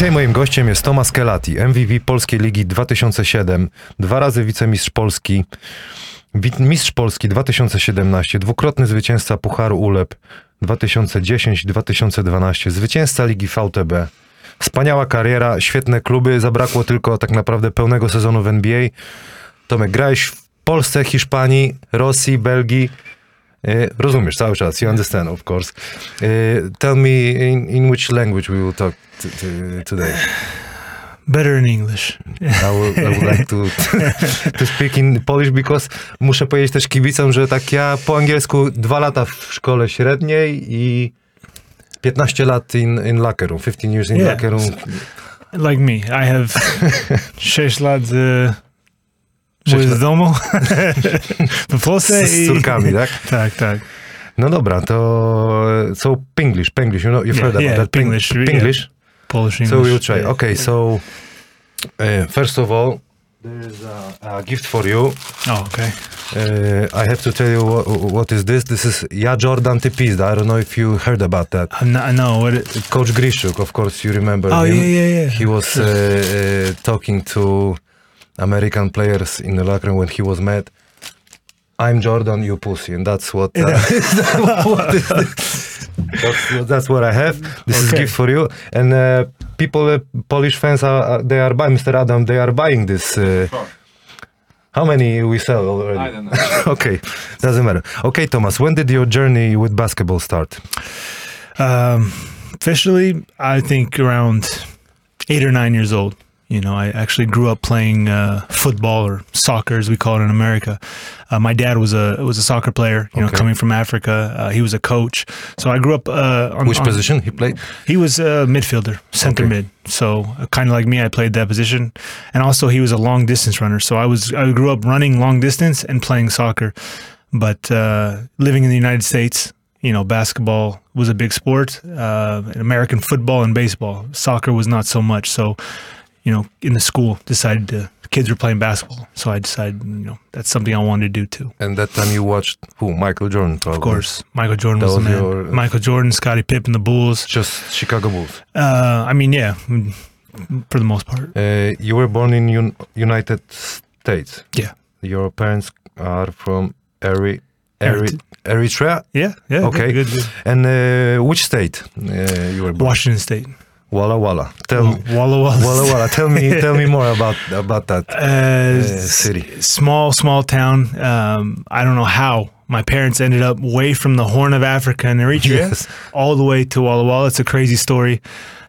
Dzisiaj moim gościem jest Tomasz Kelati, MVP Polskiej Ligi 2007, dwa razy wicemistrz Polski, mistrz Polski 2017, dwukrotny zwycięzca Pucharu ULEP 2010-2012, zwycięzca Ligi VTB. Wspaniała kariera, świetne kluby, zabrakło tylko tak naprawdę pełnego sezonu w NBA. Tomek, grałeś w Polsce, Hiszpanii, Rosji, Belgii. E, rozumiesz cały czas, you understand, of course. E, tell me in, in which language we will talk today. Better in English. I would, I would like to, to speak in Polish because muszę powiedzieć też kibicom, że tak ja po angielsku dwa lata w szkole średniej i 15 lat in, in locker room, 15 years in Yeah. locker room. Like me, I have sześć lat z, Lat. z domu w Polsce Z i... córkami, tak? Tak, tak. No dobra, to so Pinglish, Pinglish, you know, you've Yeah, heard about yeah, that. Ping- Pinglish, yeah. Pinglish. Polish English. So we'll try. Okay, so uh, first of all, there is a, a gift for you. Oh, okay. Uh, I have to tell you what, what is this. This is Ja Jordan Typizda. I don't know if you heard about that. I'm not, I know what it, Coach Grishuk, of course, you remember Oh, him. yeah, yeah, yeah. He was uh, uh, talking to American players in the locker room when he was mad. I'm Jordan, you pussy, and that's what. Uh, what is this? that's, that's what I have. This is Okay. gift for you, and uh, people, uh, Polish fans, are are- they are buying. Mr. Adam, they are buying this. Uh, how many we sell already? I don't know. okay, doesn't matter. Okay, Thomas, when did your journey with basketball start? Um, officially, I think around eight or nine years old. You know, I actually grew up playing uh, football or soccer, as we call it in America. Uh, my dad was a was a soccer player. You know, coming from Africa, uh, he was a coach. So I grew up uh, on Which on- position he played? He was a midfielder, center Okay. mid. So uh, kind of like me, I played that position, and also he was a long distance runner. So I was I grew up running long distance and playing soccer, but uh, living in the United States, you know, basketball was a big sport. Uh, American football and baseball, soccer was not so much. So, you know, in the school, decided to kids were playing basketball, so I decided, you know, that's something I wanted to do too. And that time you watched who? Michael Jordan, probably. Of course, Michael Jordan That was, the was man. your- Michael Jordan, Scottie Pippen, the Bulls. Just Chicago Bulls. Uh, I mean, yeah, mm, for the most part. Uh, you were born in Un- United States. Yeah. Your parents are from Eri- Eri- Erit- Eritrea. Yeah, yeah. Okay. Good, good. And uh, which state uh, you were born? Washington State. Walla Walla. Tell me. Walla Walla. Walla Walla. Tell me. Tell me more about about that. Uh, city. Small, small town. Um, I don't know how my parents ended up way from the Horn of Africa and Eritrea, Yes. all the way to Walla Walla. It's a crazy story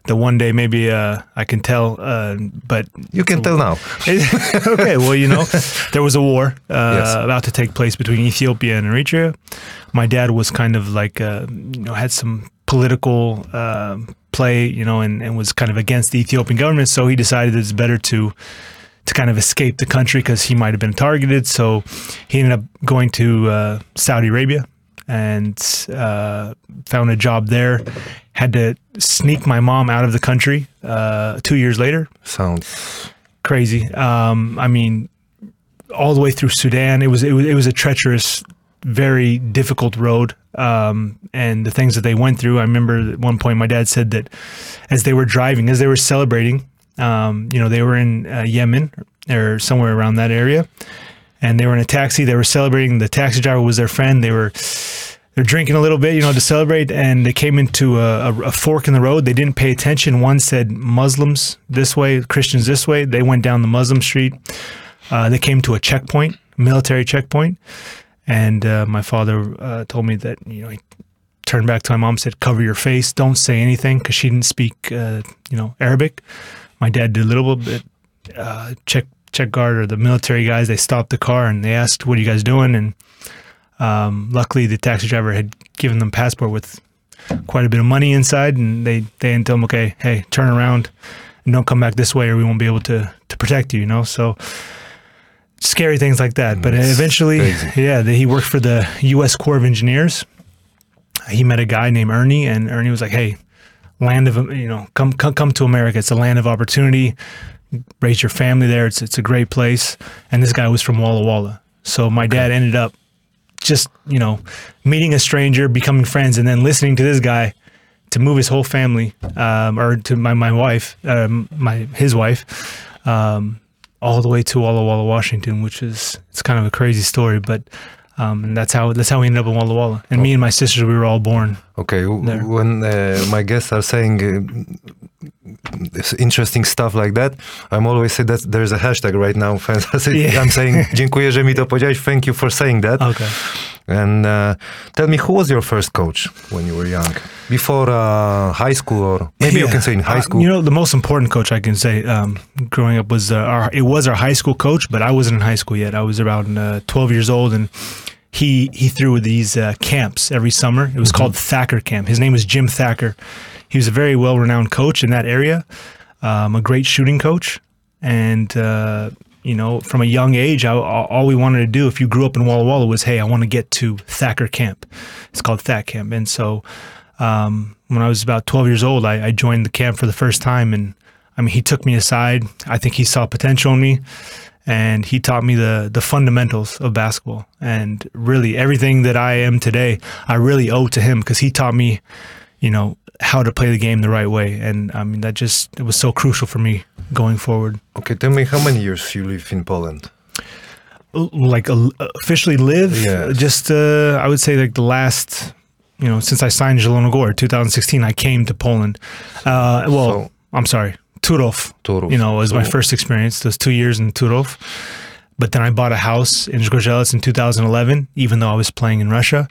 that one day maybe uh, I can tell. Uh, but You can tell now. okay, well, you know, there was a war uh, Yes. about to take place between Ethiopia and Eritrea. My dad was kind of like, uh, you know, had some political uh, play, you know, and, and was kind of against the Ethiopian government. So he decided it's better to to kind of escape the country because he might have been targeted. So he ended up going to uh, Saudi Arabia and uh, found a job there. Had to sneak my mom out of the country uh, two years later Sounds. crazy. Um, I mean, all the way through Sudan, it was it was it was a treacherous, very difficult road. Um, and the things that they went through, I remember at one point my dad said that as they were driving, as they were celebrating, um, you know, they were in uh, Yemen or somewhere around that area, and they were in a taxi. They were celebrating. The taxi driver was their friend. They were they're drinking a little bit, you know, to celebrate, and they came into a, a, a fork in the road. They didn't pay attention. One said Muslims this way, Christians this way. They went down the Muslim street. Uh, they came to a checkpoint, military checkpoint, and uh, my father uh, told me that you know he turned back to my mom, said, "Cover your face, don't say anything," because she didn't speak, uh, you know, Arabic. My dad did a little bit. Uh, check check guard or the military guys. They stopped the car and they asked, "What are you guys doing?" And um, luckily, the taxi driver had given them passport with quite a bit of money inside, and they they didn't tell them, "Okay, hey, turn around and don't come back this way, or we won't be able to to protect you." You know, so scary things like that. But That's eventually, crazy. yeah, the, he worked for the U.S. Corps of Engineers. He met a guy named Ernie, and Ernie was like, "Hey, land of you know, come come come to America. It's a land of opportunity. Raise your family there. It's it's a great place." And this guy was from Walla Walla, so my dad ended up just you know meeting a stranger, becoming friends, and then listening to this guy to move his whole family, um, or to my my wife, um, my his wife, um, all the way to Walla Walla, Washington, which is it's kind of a crazy story, but um, and that's how that's how we ended up in Walla Walla. And me and my sisters, we were all born. Okay, There. when uh, my guests are saying uh, interesting stuff like that, I'm always say that there's a hashtag right now. Fans Yeah. I'm saying, dziękuję, że mi to powiedziałeś. Thank you for saying that. Okay. And uh, tell me, who was your first coach when you were young? Before uh, high school, or maybe you can say in high Uh, school. you know, the most important coach I can say um, growing up was uh, our. It was our high school coach, but I wasn't in high school yet. I was around uh, 12 years old, and he he threw these uh, camps every summer. It was called Thacker Camp. His name was Jim Thacker. He was a very well renowned coach in that area, um, a great shooting coach, and. You know, from a young age, I, all all we wanted to do, if you grew up in Walla Walla, was, hey, I want to get to Thacker Camp. It's called Thack Camp. And so um, when I was about 12 years old, I, I joined the camp for the first time. And I mean, he took me aside. I think he saw potential in me and he taught me the, the fundamentals of basketball. And really, everything that I am today, I really owe to him because he taught me, you know, how to play the game the right way. And I mean, that just, it was so crucial for me going forward. Okay, tell me how many years you live in Poland? like uh, officially live Yes. just uh, i would say like the last you know since i signed Zielona Góra 2016 i came to poland uh, well So- i'm sorry turów Turów. you know was my first experience those two years in turów but then i bought a house in Zgorzelec in 2011 even though i was playing in russia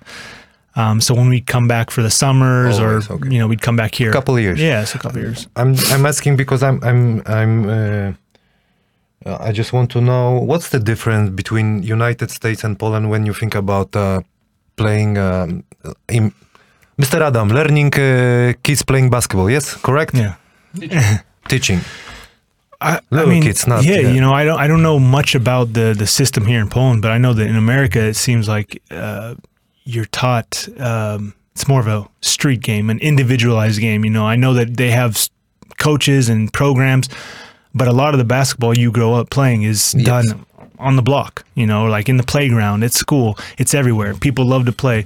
um, so when we'd come back for the summers Always, or okay. you know we'd come back here A Couple years. yes a couple years I'm I'm asking because I'm I'm I'm. Uh, uh, I just want to know what's the difference between United States and Poland when you think about uh, playing. Um, in, Mr. Adam, learning uh, kids playing basketball. Yes, correct. yeah Teaching. I, I Little mean, kids, not- yeah, yeah. you know, I don't, I don't know much about the the system here in Poland, but I know that in America, it seems like uh, you're taught. Um, it's more of a street game, an individualized game. You know, I know that they have coaches and programs, but a lot of the basketball you grow up playing is Yes. done on the block. You know, like in the playground, at school, it's everywhere. People love to play,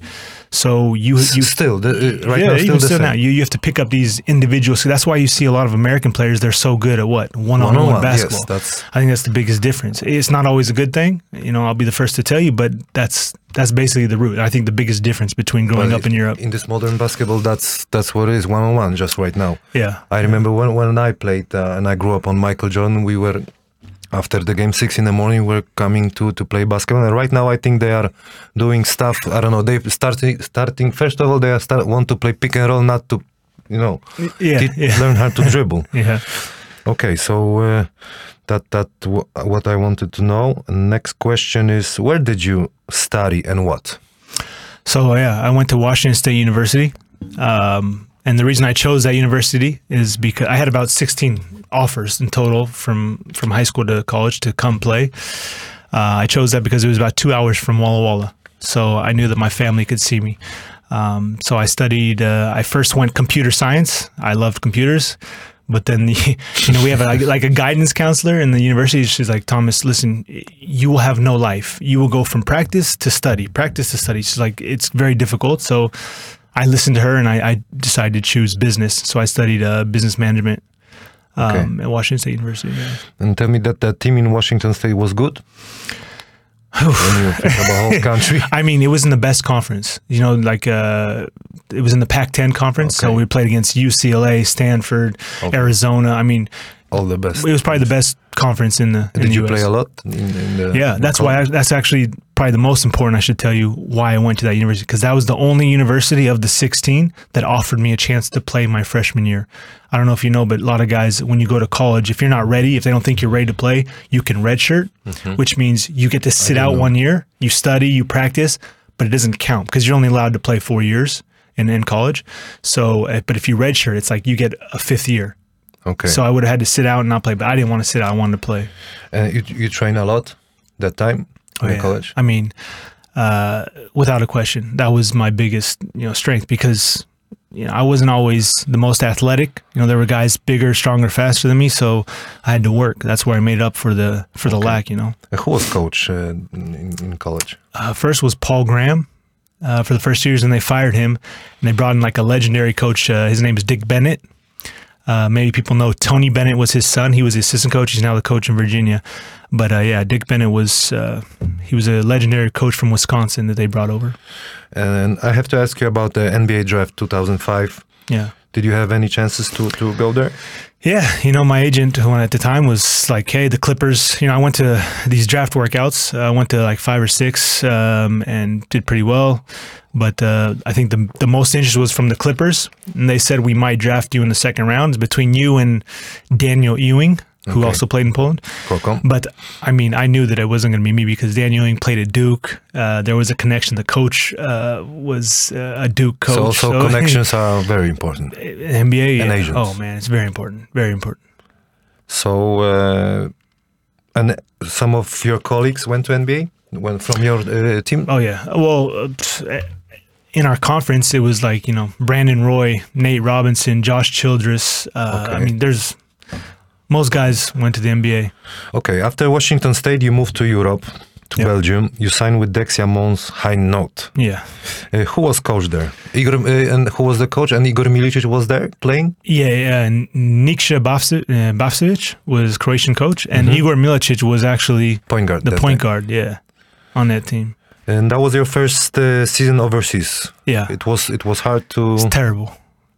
so you you still the, uh, right yeah, now still still now, you, you have to pick up these individuals. So that's why you see a lot of American players. They're so good at what one-on-one, One-on-one, basketball. Yes, that's I think that's the biggest difference. It's not always a good thing. You know, I'll be the first to tell you, but that's that's basically the root. I think the biggest difference between growing up in Europe. in this modern basketball. That's that's what it is one on one just right now. Yeah, I remember when, when I played uh, and I grew up on Michael Jordan, we were after the game six in the morning, we're coming to to play basketball. And right now, I think they are doing stuff. I don't know. They starting starting first of all, they are start, want to play pick and roll, not to, you know, yeah, yeah, learn how to dribble. yeah. Okay, so uh, that that w- what I wanted to know. Next question is, where did you study and what? So yeah, I went to Washington State University, um, and the reason I chose that university is because I had about 16 offers in total from from high school to college to come play. Uh, I chose that because it was about two hours from Walla Walla, so I knew that my family could see me. Um, so I studied. Uh, I first went computer science. I loved computers, but then the you know we have a, like, like a guidance counselor in the university. She's like Thomas, listen, you will have no life. You will go from practice to study, practice to study. She's like it's very difficult. So I listened to her and I, I decided to choose business. So I studied uh, business management um, at Washington State University. yeah. And tell me that the team in Washington State was good. when you think about whole country. I mean, it was in the best conference. You know, like uh, it was in the Pac-10 conference. So we played against UCLA, Stanford, Okay. Arizona. I mean, All the best. it was probably the best conference in the. in Did the you US. play a lot? In, in the, Yeah, that's why. I, that's actually probably the most important. I should tell you why I went to that university because that was the only university of the 16 that offered me a chance to play my freshman year. I don't know if you know, but a lot of guys, when you go to college, if you're not ready, if they don't think you're ready to play, you can redshirt, which means you get to sit out know. one year, you study, you practice, but it doesn't count because you're only allowed to play four years in, in college. So, uh, but if you redshirt, it's like you get a fifth year. Okay. So I would have had to sit out and not play, but I didn't want to sit out. I wanted to play. and you you train a lot that time in Oh, yeah. college. I mean, uh, without a question, that was my biggest you know strength because you know I wasn't always the most athletic. You know, there were guys bigger, stronger, faster than me, so I had to work. That's where I made up for the for the lack. You know, Uh, Who was coach uh, in, in college? uh, first was Paul Graham. uh, for the first years, and they fired him, and they brought in like a legendary coach. Uh, his name is Dick Bennett. Uh, maybe people know Tony Bennett was his son. He was the assistant coach. He's now the coach in Virginia. But uh, yeah, Dick Bennett was uh, he was a legendary coach from Wisconsin that they brought over. And I have to ask you about the NBA draft 2005. Yeah. Did you have any chances to, to go there? Yeah, you know, my agent when at the time was like, "Hey, the Clippers." You know, I went to these draft workouts. I went to like five or six um, and did pretty well. But uh, I think the the most interest was from the Clippers, and they said we might draft you in the second round between you and Daniel Ewing, who Okay. also played in Poland. But I mean, I knew that it wasn't going to be me because Daniel Ewing played at Duke. Uh, there was a connection. The coach uh, was uh, a Duke coach. so, so connections are very important. NBA And yeah. agents. Oh man, it's very important. Very important. So, uh, and some of your colleagues went to NBA when from your uh, team. Oh yeah. Well, uh, in our conference, it was like you know Brandon Roy, Nate Robinson, Josh Childress. Uh, I mean, there's most guys went to the NBA. Okay, after Washington State, you moved to Europe, to Yeah. Belgium. You signed with Dexia Mons-Hainaut. Yeah. Uh, who was coach there? Igor, uh, and who was the coach? And Igor Milicic was there playing. Yeah, yeah. Nikša Bavse- uh, was Croatian coach, and Igor Milicic was actually Point guard. the point guard. Yeah, on that team. And that was your first uh, season overseas. Yeah, It was. It was hard to. it's terrible.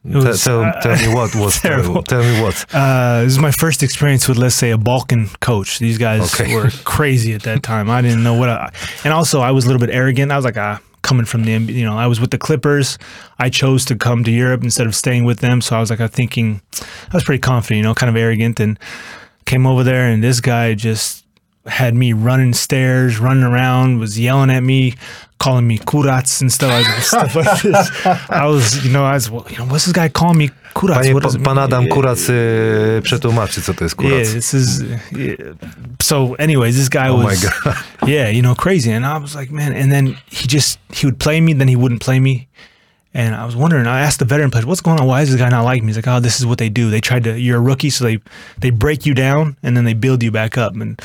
Was, tell, uh, tell me what was terrible. terrible. Tell me what. Uh, this is my first experience with, let's say, a Balkan coach. These guys Okay. were crazy at that time. I didn't know what, I, and also I was a little bit arrogant. I was like, ah, coming from the, you know, I was with the Clippers. I chose to come to Europe instead of staying with them. So I was like, I'm thinking, I was pretty confident, you know, kind of arrogant, and came over there, and this guy just had me running stairs, running around, was yelling at me, calling me kurats and stuff, like, stuff like this. I was, you know, I was, well, you know, what's this guy calling me kurats? Panie, What does pan? Adam Yeah. Kurac przetłumaczy, co to jest Yeah, this is. Yeah. So, anyways, this guy Oh my was. God. Yeah, you know, crazy, and I was like, man. And then he just he would play me, then he wouldn't play me, and I was wondering. I asked the veteran players, "What's going on? Why is this guy not like me?" He's like, "Oh, this is what they do. They tried to. You're a rookie, so they they break you down and then they build you back up." And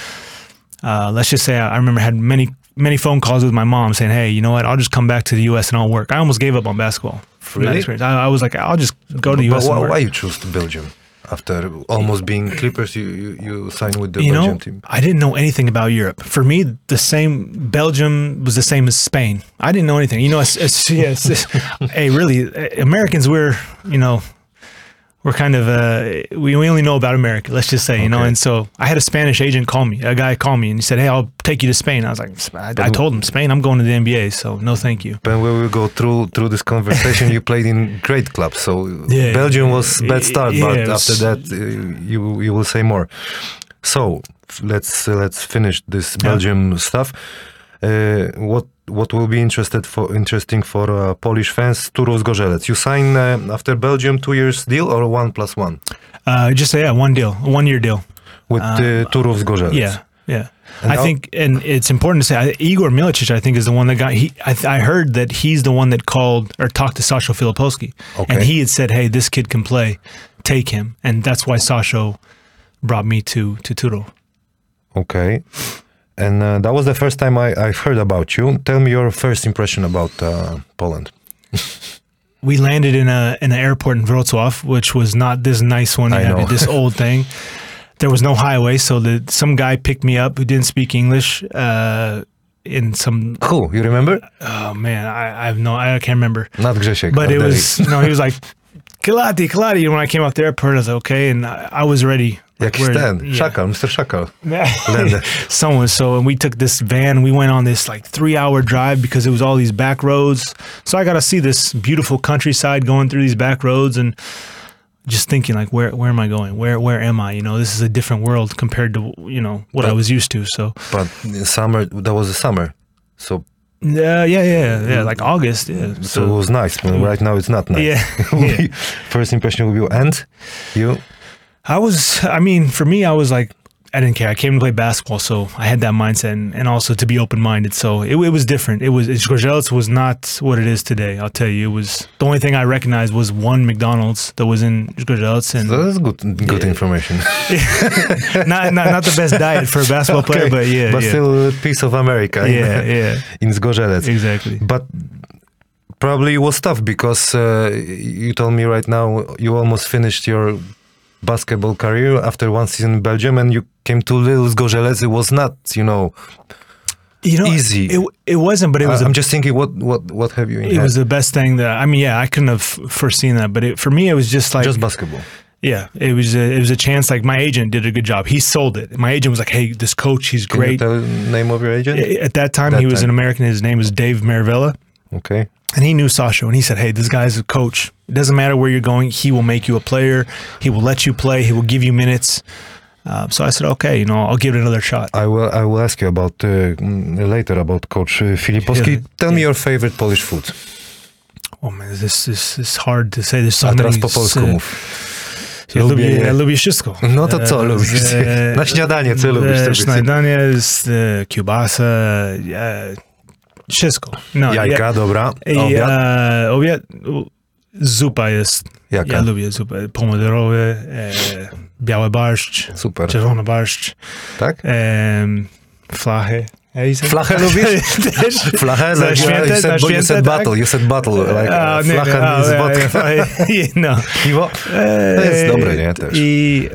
uh, let's just say I, I remember had many many phone calls with my mom saying, "Hey, you know what? I'll just come back to the U.S. and I'll work." I almost gave up on basketball. from that Really? experience. I, I was like, I'll just go to the But U.S. why, and work. why you chose Belgium? After almost being Clippers, you, you, you signed with the you Belgium know, team. I didn't know anything about Europe. For me, the same Belgium was the same as Spain. I didn't know anything. You know, it's, it's, yes, it's- hey, really, Americans, we're you know, we're kind of uh, we, we only know about America. Let's just say, you know. And so I had a Spanish agent call me. A guy called me and he said, "Hey, I'll take you to Spain." I was like, I, I told him Spain. I'm going to the NBA, so no, thank you. When we will go through through this conversation, you played in great clubs. So Yeah. Belgium was bad start, Yeah, but was- after that, uh, you you will say more. So let's uh, let's finish this Belgium stuff. Uh, what what will be interested for interesting for uh, Polish fans? Turów Gorzelec. You sign uh, after Belgium two years deal or one plus one Uh, just say yeah, one deal, one year deal. with uh, Turów Gorzelec. Yeah, yeah. And I think, and it's important to say, I- Igor Milicic, I think, is the one that got. He, I, I heard that he's the one that called or talked to Sasho Filipowski, Okay. and he had said, "Hey, this kid can play, take him," and that's why Sasho brought me to to Turo. Okay. And uh, that was the first time I, I've heard about you. Tell me your first impression about uh, Poland. We landed in a in an airport in Wrocław, which was not this nice one. I know. this old thing. There was no highway, so the some guy picked me up who didn't speak English. Uh, in some Who? You remember? oh man, I, I have no I can't remember. Not Grzesiek. but it was no he was like Kalati, Kalati. And when I came off the airport, I was like, okay, and I, I was ready. Like, Jakiś ten, yeah. Mr. Szakal. Uh, Someone so, and we took this van. We went on this like three-hour drive because it was all these back roads. So I got to see this beautiful countryside going through these back roads, and just thinking like, where where am I going? Where where am I? You know, this is a different world compared to you know what I was used to. So But summer, that was the summer. So, uh, yeah, yeah, yeah, like August. Yeah. so, it was nice. But right now it's not nice. yeah, yeah. First impression will be, and you? I was, I mean, for me, I was like, I didn't care. I came to play basketball, so I had that mindset, and, and also to be open minded. So it, it was different. It was Gorzelets was not what it is today. I'll tell you, it was the only thing I recognized was one McDonald's that was in Gorzelets, and That's good good information. not, not not the best diet for a basketball player, but yeah, But yeah, still a piece of America in, yeah, yeah, in Zgorzelec. exactly. But probably it was tough because uh, you told me right now you almost finished your basketball career after one season in Belgium and you came to Lille Gorzelec. It was not, you know, You know, Easy. It, it wasn't, but it was. I, a am just thinking what what what have you in it head? was the best thing that I mean. Yeah, I couldn't have foreseen that, but it, for me, it was just like just basketball. yeah, it was a, it was a chance. Like my agent did a good job. He sold it. My agent was like, "Hey, this coach, he's Can great." name of your agent? At that time, That he was time. an American. His name was Dave Maravilla. Okay. And he knew Sasha, and he said, "Hey, this guy's a coach. It doesn't matter where you're going. He will make you a player. He will let you play. He will give you minutes." Uh, so I said, "Okay, you know, I'll give it another shot." I will I will ask you about uh, mm, later about coach uh, Filipowski. Yeah. Tell me Yeah. your favorite Polish food. Oh man, this is is hard to say. There's so A teraz many. po polsku uh, mów. Ja Lubię lubię, ja lubię wszystko. No to co E, lubisz? z- Na śniadanie co e, lubisz? Śniadanie jest e, kiełbasa, e, wszystko. No, Jajka, dobra. Ja, i, Obiad. e, obiad, zupa jest. Jaka? Ja lubię zupę pomidorowe, e, biały barszcz, Super. czerwony barszcz, Tak? e, flachy. Ja i- Flachę lubisz? Też. Flachę? Za you, święte, you za said, bo you said tak? battle. You said battle. Like, A, uh, nie, flacha a, ja, vodka. ja, no. Piwo? To jest dobre, nie? Też. I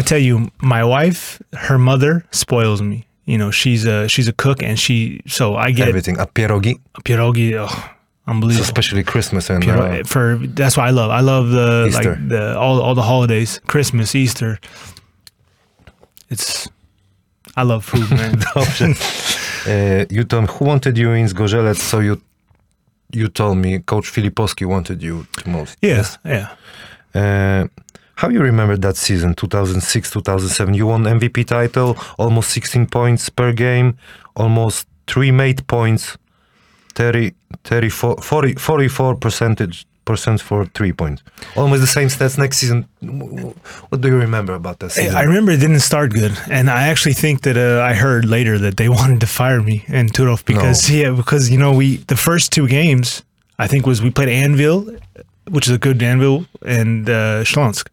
I tell you, my wife, her mother spoils me. You know, she's a she's a cook, and she so I get Everything. A pierogi? pierogi. Oh, So unbelievable. especially Christmas and... Piero- Uh, for that's what I love. I love the Easter. like the all all the holidays, Christmas, Easter. It's I love food, man. Dobrze. Uh, you told me who wanted you in Zgorzelec, so you you told me Coach Filipowski wanted you the most. yes, yeah. Uh, how you remember that season, 2006-2007? You won MVP title, almost 16 points per game, almost three made points, 30, 34, 40, 44 percentage percent for three points. Almost the same stats next season. What do you remember about that season? I remember it didn't start good, and I actually think that uh, I heard later that they wanted to fire me and Turov because yeah, because you know we the first two games I think was we played Anwil, which is a good Danville and uh, Śląsk,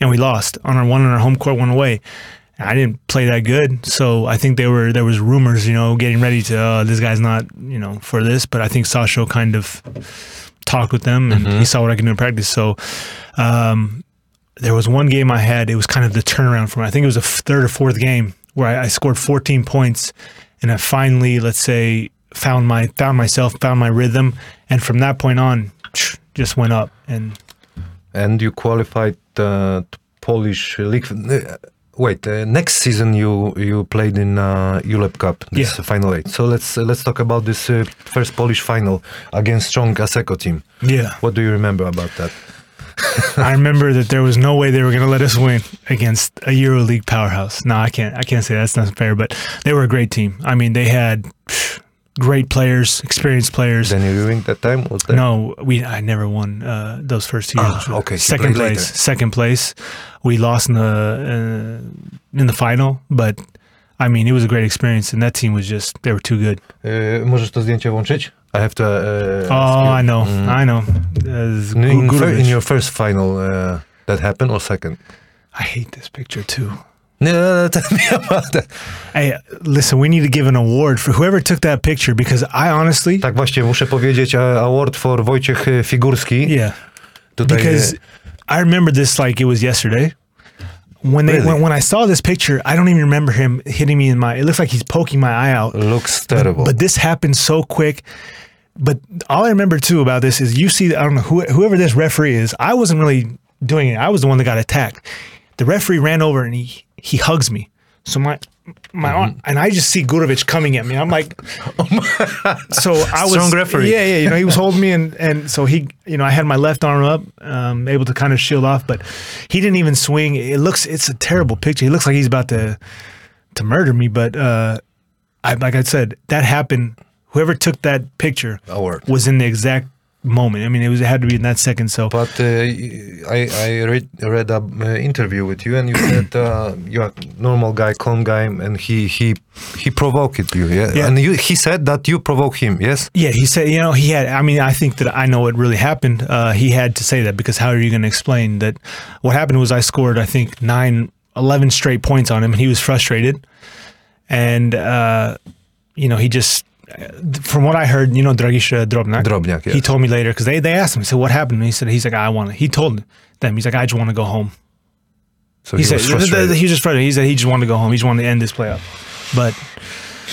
and we lost on our one on our home court, one away. I didn't play that good, so I think there were there was rumors, you know, getting ready to uh, this guy's not you know for this, but I think Sasha kind of talked with them and he saw what I could do in practice. So um, there was one game I had. It was kind of the turnaround for me. I think it was a third or fourth game where I, I scored 14 points, and I finally, let's say, found my found myself, found my rhythm, and from that point on, just went up. And and you qualified uh, to Polish league. Uh, wait, uh, next season you you played in uh, ULEB Cup, this Yeah. final eight. So let's uh, let's talk about this uh, first Polish final against strong Asseco team. yeah, What do you remember about that? I remember that there was no way they were going to let us win against a EuroLeague powerhouse. No, I can't. I can't say that's not fair. But they were a great team. I mean, they had great players, experienced players. Danny Ewing that time was there? No, we I never won uh, those first two Ah, okay, second place. later. Second place. We lost in the uh, in the final, but I mean it was a great experience, and that team was just they were too good. Uh, możesz to zdjęcie włączyć? I have to. Uh, Oh, I know, Mm. I know. Uh. In, in your first final, uh, that happened or second? I hate this picture too. No, tell me about that. Hey, listen, we need to give an award for whoever took that picture because I honestly, Tak właśnie, muszę powiedzieć uh, award for Wojciech Figurski. yeah, Tutaj, because I remember this like it was yesterday. When they Really? when, when I saw this picture, I don't even remember him hitting me in my. It looks like he's poking my eye out. looks terrible. But this happened so quick. But all I remember too about this is you see, I don't know who, whoever this referee is. I wasn't really doing it. I was the one that got attacked. The referee ran over and he he hugs me. So my my Mm-hmm. and I just see Gurovic coming at me. I'm like, so I was Strong referee. Yeah, yeah. You know, he was holding me, and and so he, you know, I had my left arm up, um, able to kind of shield off, but he didn't even swing. It looks, it's a terrible picture. He looks like he's about to to murder me, but uh, I like I said, that happened. Whoever took that picture Award. was in the exact moment. I mean, it was it had to be in that second. So But uh, I I read read a uh, interview with you, and you said uh, you're a normal guy, calm guy, and he he he provoked you, yeah. Yeah. And you, he said that you provoke him, yes. yeah, he said, you know, he had. I mean, I think that I know what really happened. Uh, he had to say that because how are you going to explain that? What happened was I scored, I think, nine, 11 straight points on him, and he was frustrated, and uh, you know, he just from what I heard, you know, Dragisha Drobnjak. Drobnjak, He yes. told me later because they, they asked him. He said, "What happened?" And he said, "He's like, I want." to He told them. He's like, "I just want to go home." So He, he, said frustrated. he was just frustrated. He said he just wanted to go home. He just wanted to end this playoff. But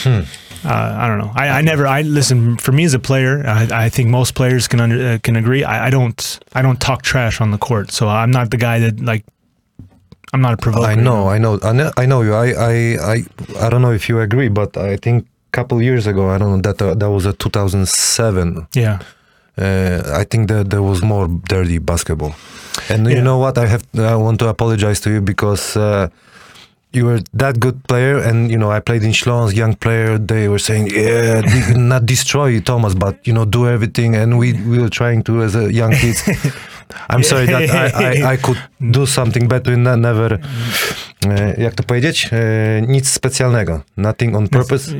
Hmm. uh, I don't know. I, I never. I listen. For me as a player, I, I think most players can under, uh, can agree. I, I don't. I don't talk trash on the court. So I'm not the guy that like. I'm not a provoker. I know, I know, I know, I know you. I, I, I, I don't know if you agree, but I think couple years ago, I don't know that uh, that was a 2007. Yeah. Uh, I think that there was more dirty basketball. And Yeah. you know what? I have, I want to apologize to you because uh, you were that good player, and you know I played in Schlons, young player. They were saying, yeah, not destroy Thomas, but you know do everything, and we we were trying to as a young kids. I'm sorry that I, I, I could do something better. Ne- never, e, jak to powiedzieć? E, nic specjalnego. Nothing on purpose.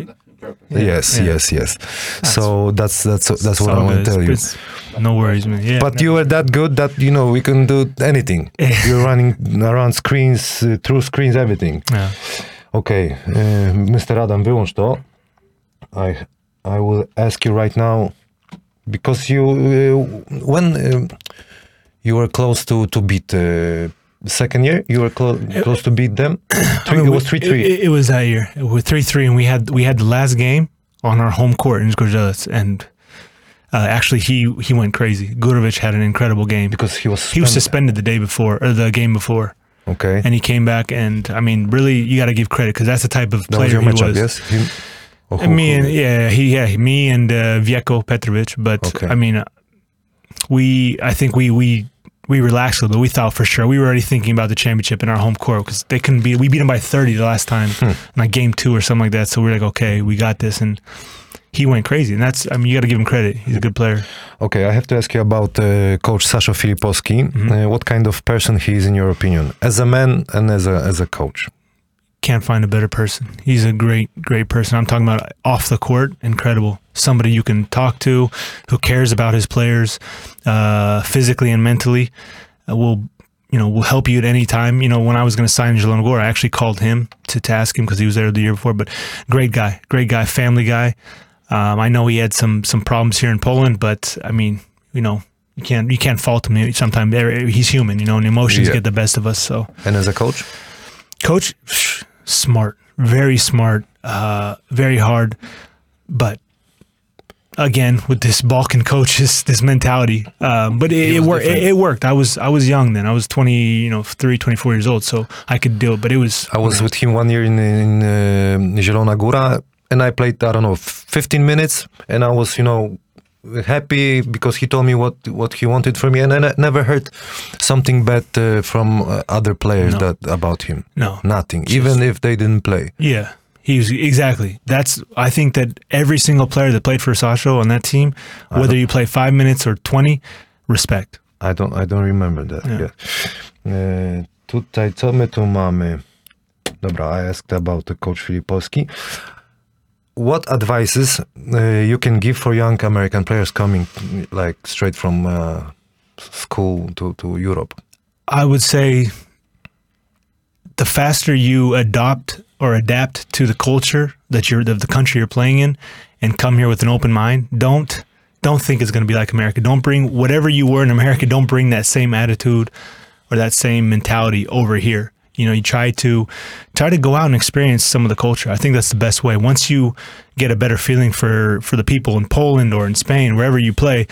Yes, yeah. yes, yes. So that's that's that's what I want to tell you. No worries, man. Yeah. But you were that good that you know we can do anything. You're running around screens, uh, through screens, everything. Yeah. Okay, uh, Mr. Adam, wyłącz to. I I will ask you right now because you uh, when uh, you were close to to beat uh, second year, you were clo- close to beat them. Three, mean, it was three three. It, it was that year. It was three three, and we had we had the last game on our home court in Zgorzelec, and uh, actually he he went crazy. Gurovic had an incredible game. because he was He was suspended. suspended the day before or the game before, Okay, and he came back. And I mean, really, you got to give credit because that's the type of was player your he was. yes. Him, or And me and yeah, he yeah me and uh, Vjeko Petrovic. But Okay. I mean, uh, we I think we we we relaxed a little bit. We thought for sure we were already thinking about the championship in our home court because they couldn't beat. We beat them by thirty the last time, Hmm. like game two or something like that. So we are like, okay, we got this, and he went crazy. And that's I mean, you got to give him credit. He's a good player. Okay, I have to ask you about uh, Coach Sasha Filipowski. Mhm. Uh, what kind of person he is in your opinion, as a man and as a as a coach? Can't find a better person. He's a great, great person. I'm talking about off the court, incredible. Somebody you can talk to, who cares about his players, uh, physically and mentally. Uh, will you know will help you at any time. You know, when I was going to sign Zielona Góra, I actually called him to, to ask him because he was there the year before. But great guy, great guy, family guy. Um, I know he had some some problems here in Poland, but I mean, you know, you can't you can't fault him. Sometimes he's human, you know, and emotions Yeah. get the best of us. So And as a coach? coach smart very smart uh very hard. But again with this balkan coaches this mentality um but it, it worked it, it worked. I was i was young then. I was 20 you know 3 24 years old so i could do it but it was I was with him one year in, in uh, Góra, and I played I don't know 15 minutes, and I was you know happy because he told me what what he wanted from me, and I never heard something bad uh, from uh, other players No. that about him. no Nothing, Just- even if they didn't play. yeah he was exactly that's i think that every single player that played for sasho on that team whether you play five minutes or 20 respect I don't, I don't remember that. Yeah. Yeah. Tutaj co my tu mamy? Dobra, I asked about the coach Filipowski. What advices uh, you can give for young American players coming like straight from uh, school to, to Europe? I would say the faster you adopt or adapt to the culture that you're of the country you're playing in and come here with an open mind, don't don't think it's going to be like America. Don't bring whatever you were in America, don't bring that same attitude or that same mentality over here. You know, you try to try to go out and experience some of the culture. I think that's the best way. Once you get a better feeling for for the people in Poland or in Spain, wherever you play,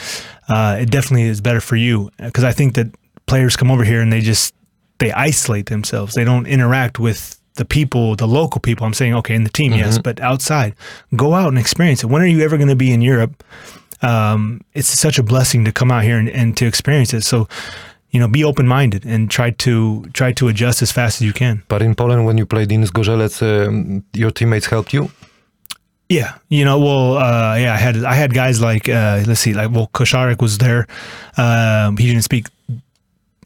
uh, it definitely is better for you. Because I think that players come over here and they just they isolate themselves. They don't interact with the people, the local people. I'm saying, okay, in the team, yes, but outside, go out and experience it. When are you ever going to be in Europe? Um, it's such a blessing to come out here and, and to experience it. So, you know, be open minded and try to try to adjust as fast as you can. But in Poland, when you played in Zgorzelec, um, your teammates helped you? Yeah, you know, well, uh, yeah, I had I had guys like uh, let's see, like well, Koszarek was there. Um, he didn't speak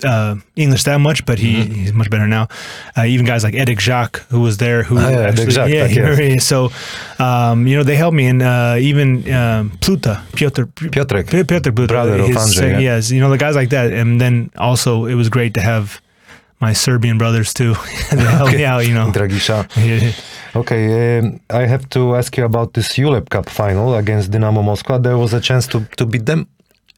uh, English that much, but he, he's much better now. Uh, even guys like Edek Jacques, who was there, who Ah, yeah, Jacques, yeah, he- so um, you know they helped me, and uh, even um, Pluta, Piotr, Piotrek, Piotr Pluta, brother of his- Andrzej, yeah. yes, you know the guys like that, and then also it was great to have my Serbian brothers too. they helped me out, you know. Dragisha. Okay, um, I have to ask you about this ULEB Cup final against Dinamo Moscow. There was a chance to, to beat them.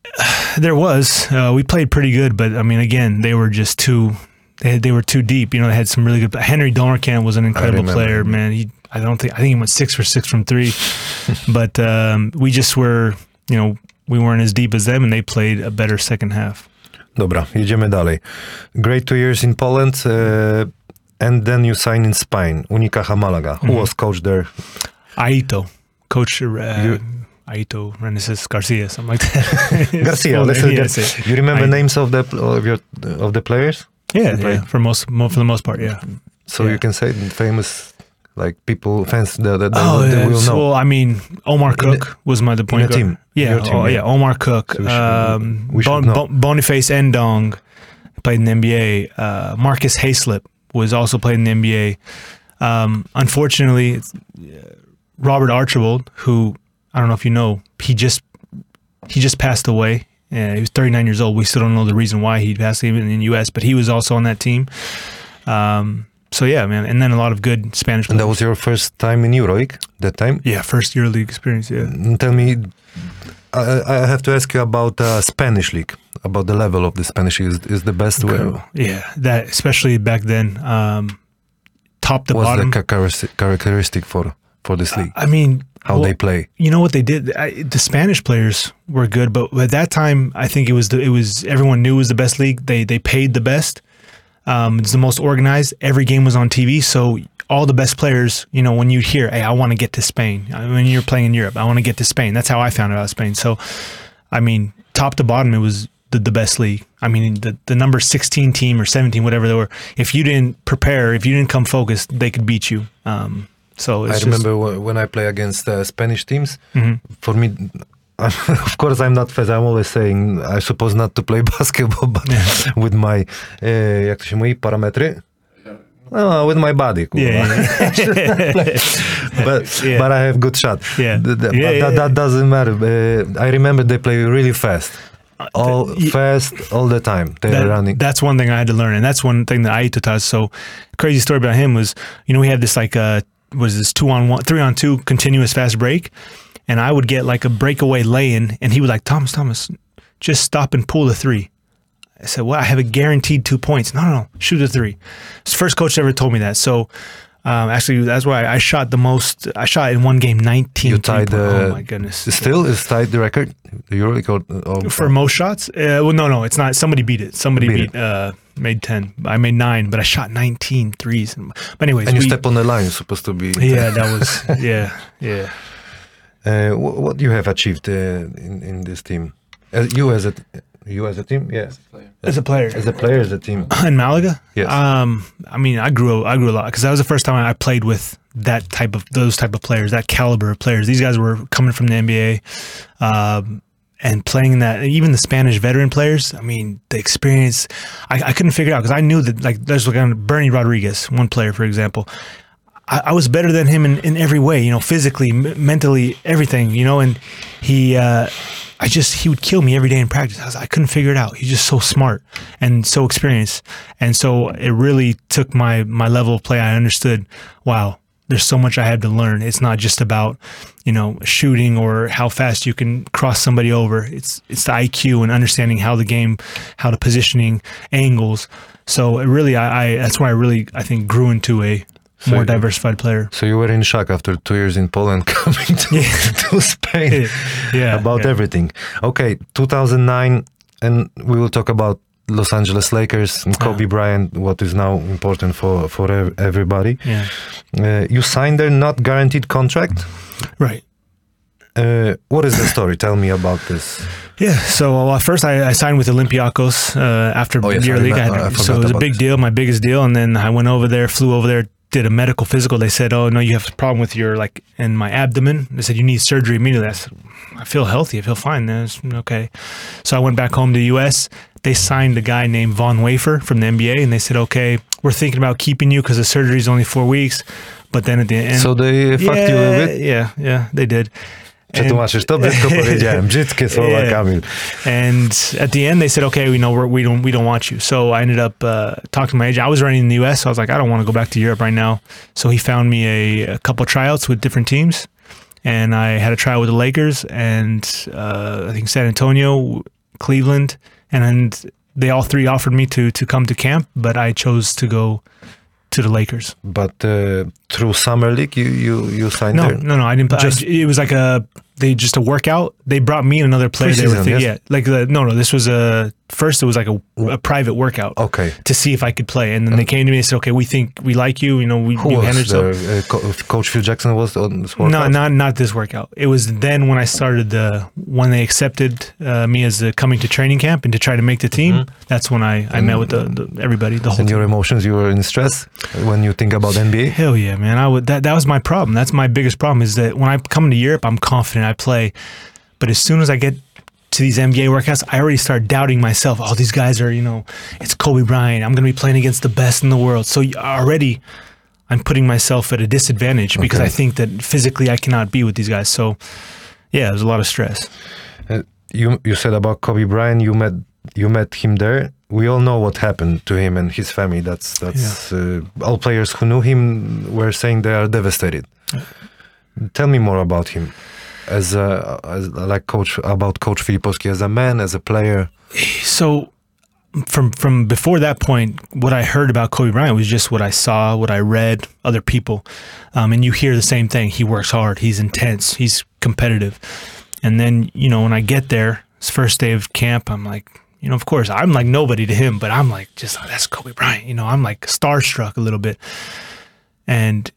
There was. Uh, we played pretty good, but I mean, again, they were just too. They, they were too deep. You know, they had some really good. Henry Domercant was an incredible player, man. He, I don't think I think he went six for six from three, but um, we just were. You know, we weren't as deep as them, and they played a better second half. Dobra, jedziemy dalej. Great two years in Poland, uh, and then you sign in Spain, Unicaja Malaga. Who was coach there? Aito, coach uh, You- Aito Reneses Garcia, something like that. Garcia. Let's name, yes, You remember Aito. names of the of your of the players? Yeah, Right. yeah, for most, mo- for the most part, yeah. So Yeah. you can say famous, like people, fans that, that, Oh, yeah. will know. Well, I mean, Omar Cook was my the point guard. team. Yeah, Your team, oh, yeah. yeah. Omar Cook, So we should- um, we should Bon-. Bon- Boniface N'Dong played in the NBA. Uh, Marcus Haislip was also played in the NBA. Um, unfortunately, it's, uh, Robert Archibald, who I don't know if you know, he just he just passed away. Yeah, he was 39 years old. We still don't know the reason why he passed away in the U.S., but he was also on that team. Um, so yeah, man, and then a lot of good Spanish. and that was your first time in EuroLeague that time. yeah, first year league experience. Yeah. Mm, Tell me, I, I have to ask you about uh, Spanish league, about the level of the Spanish league. Is, is the best way? Yeah, that especially back then, um, top to What's bottom. the characteristic- characteristic for for this league? I mean, How well, they play? You know what they did? I, the Spanish players were good, but at that time, I think it was the, it was everyone knew it was the best league. They they paid the best. Um, it's the most organized. Every game was on TV, so all the best players. You know, when you hear, "Hey, I want to get to Spain," when you're playing in Europe, I want to get to Spain. That's how I found out about Spain. So, I mean, top to bottom, it was the, the best league. I mean, the the number 16 team or 17, whatever they were. If you didn't prepare, if you didn't come focused, they could beat you. Um, so it's I just- remember wh- when I play against uh, Spanish teams. Mhm. For me, of course, I'm not fast. I'm always saying I suppose not to play basketball, but with my uh, jak to się mówi parametry. No, with my body. kurwa. Yeah, but Yeah. but I have good shot. Yeah. Th- th- Yeah, but yeah, that, that doesn't matter. Uh, I remember they play really fast. All y- fast all the time. They're That- running. That's one thing I had to learn, and that's one thing that Aito taught. us. So, crazy story about him was, you know, we had this like uh was this two on one, three on two continuous fast break, and I would get like a breakaway lay in, and he would like Thomas, Thomas, just stop and pull the three. I said, well, I have a guaranteed two points. No, no, no, shoot a three. It's first coach ever told me that. So. Um, actually, that's why I shot the most. I shot in one game 19. You tied the- Oh my goodness! Still is tied the record. The EuroLeague or, or for most shots. Uh, well, no, no, it's not. Somebody beat it. Somebody Beat beat, uh, made 10. I made nine, but I shot 19 threes. But anyways, and you we- step on the line. You're supposed to be. yeah, that was yeah, yeah. Uh, what, what you have achieved uh, in in this team? Uh, you as a you as a team, yeah. As a player As a player, as a team. in Malaga, Yes. Um, I mean, I grew I grew a lot because that was the first time I played with that type of those type of players, that caliber of players. These guys were coming from the NBA. Um, and playing that, even the Spanish veteran players, I mean, the experience, I, I couldn't figure it out because I knew that, like, there's like Berni Rodriguez, one player, for example. I, I was better than him in, in every way, you know, physically, m- mentally, everything, you know, and he, uh, I just, he would kill me every day in practice. I, was, I couldn't figure it out. He's just so smart and so experienced. And so it really took my, my level of play. I understood, wow, there's so much I had to learn. It's not just about, you know, shooting or how fast you can cross somebody over. It's it's the IQ and understanding how the game, how the positioning, angles. So it really, I, I that's why I really I think grew into a more you- diversified player. So you were in shock after two years in Poland, coming to, to Spain Yeah, about yeah. everything. Okay, 2009, and we will talk about Los Angeles Lakers, and Kobe Bryant, what is now important for for ev- everybody. Yeah, Uh, you signed their not guaranteed contract. right. Uh, what is the story? Tell me about this. Yeah. So well, first I, I signed with Olympiacos uh, after Oh, yes, year I league. I remember. I had, so it was a big this. deal, my biggest deal. And then I went over there, flew over there, did a medical physical. They said, "Oh no, you have a problem with your like in my abdomen." They said you need surgery immediately. I said, "I feel healthy. I feel fine." That's okay. So I went back home to the U.S. They signed a guy named Von Wafer from the NBA, and they said, "Okay, we're thinking about keeping you because the surgery is only four weeks." But then at the end, so they fucked you a bit. yeah, yeah, they did. Przetłumaczysz to? Brzydko powiedziałem. Brzydkie słowa. Kamil. And at the end, they said, "Okay, we know we're, we don't we don't want you." So I ended up uh, talking to my agent. I was running in the U.S., so I was like, "I don't want to go back to Europe right now." So he found me a, a couple tryouts with different teams, and I had a tryout with the Lakers and uh, I think San Antonio, Cleveland, and then they all three offered me to to come to camp, but I chose to go to the Lakers. But uh, through Summer League, you, you, you signed No, there? no, no. I didn't. I, it was like a they just a workout. They brought me and another player. They were Preseason, thi- yes? yeah, like the no, no. This was a first. It was like a, a private workout Okay. to see if I could play, and then they came to me and said, "Okay, we think we like you. You know, we Who you was there? Uh, Co- Coach Phil Jackson was on this No, workout? not not this workout. It was then when I started the when they accepted uh, me as the coming to training camp and to try to make the team. That's when I, I met with the, the everybody, the whole And your team. emotions, you were in stress when you think about NBA? Hell yeah, man! I would that that was my problem. That's my biggest problem is that when I come to Europe, I'm confident I play, but as soon as I get to these NBA workouts, I already start doubting myself. Oh, these guys are, you know, it's Kobe Bryant. I'm going to be playing against the best in the world. So already, I'm putting myself at a disadvantage because I think that physically I cannot be with these guys. So, yeah, there's a lot of stress. Uh, you you said about Kobe Bryant. You met you met him there. We all know what happened to him and his family. That's that's uh, all players who knew him were saying they are devastated. Tell me more about him, as a as like coach about Coach Filipovski as a man, as a player. so from from before that point, what I heard about Kobe Bryant was just what I saw, what I read, other people, um, and you hear the same thing. He works hard. He's intense. He's competitive. And then you know when I get there, his first day of camp, I'm like, you know, of course I'm like nobody to him, but I'm like just oh, that's Kobe Bryant. You know, I'm like starstruck a little bit, and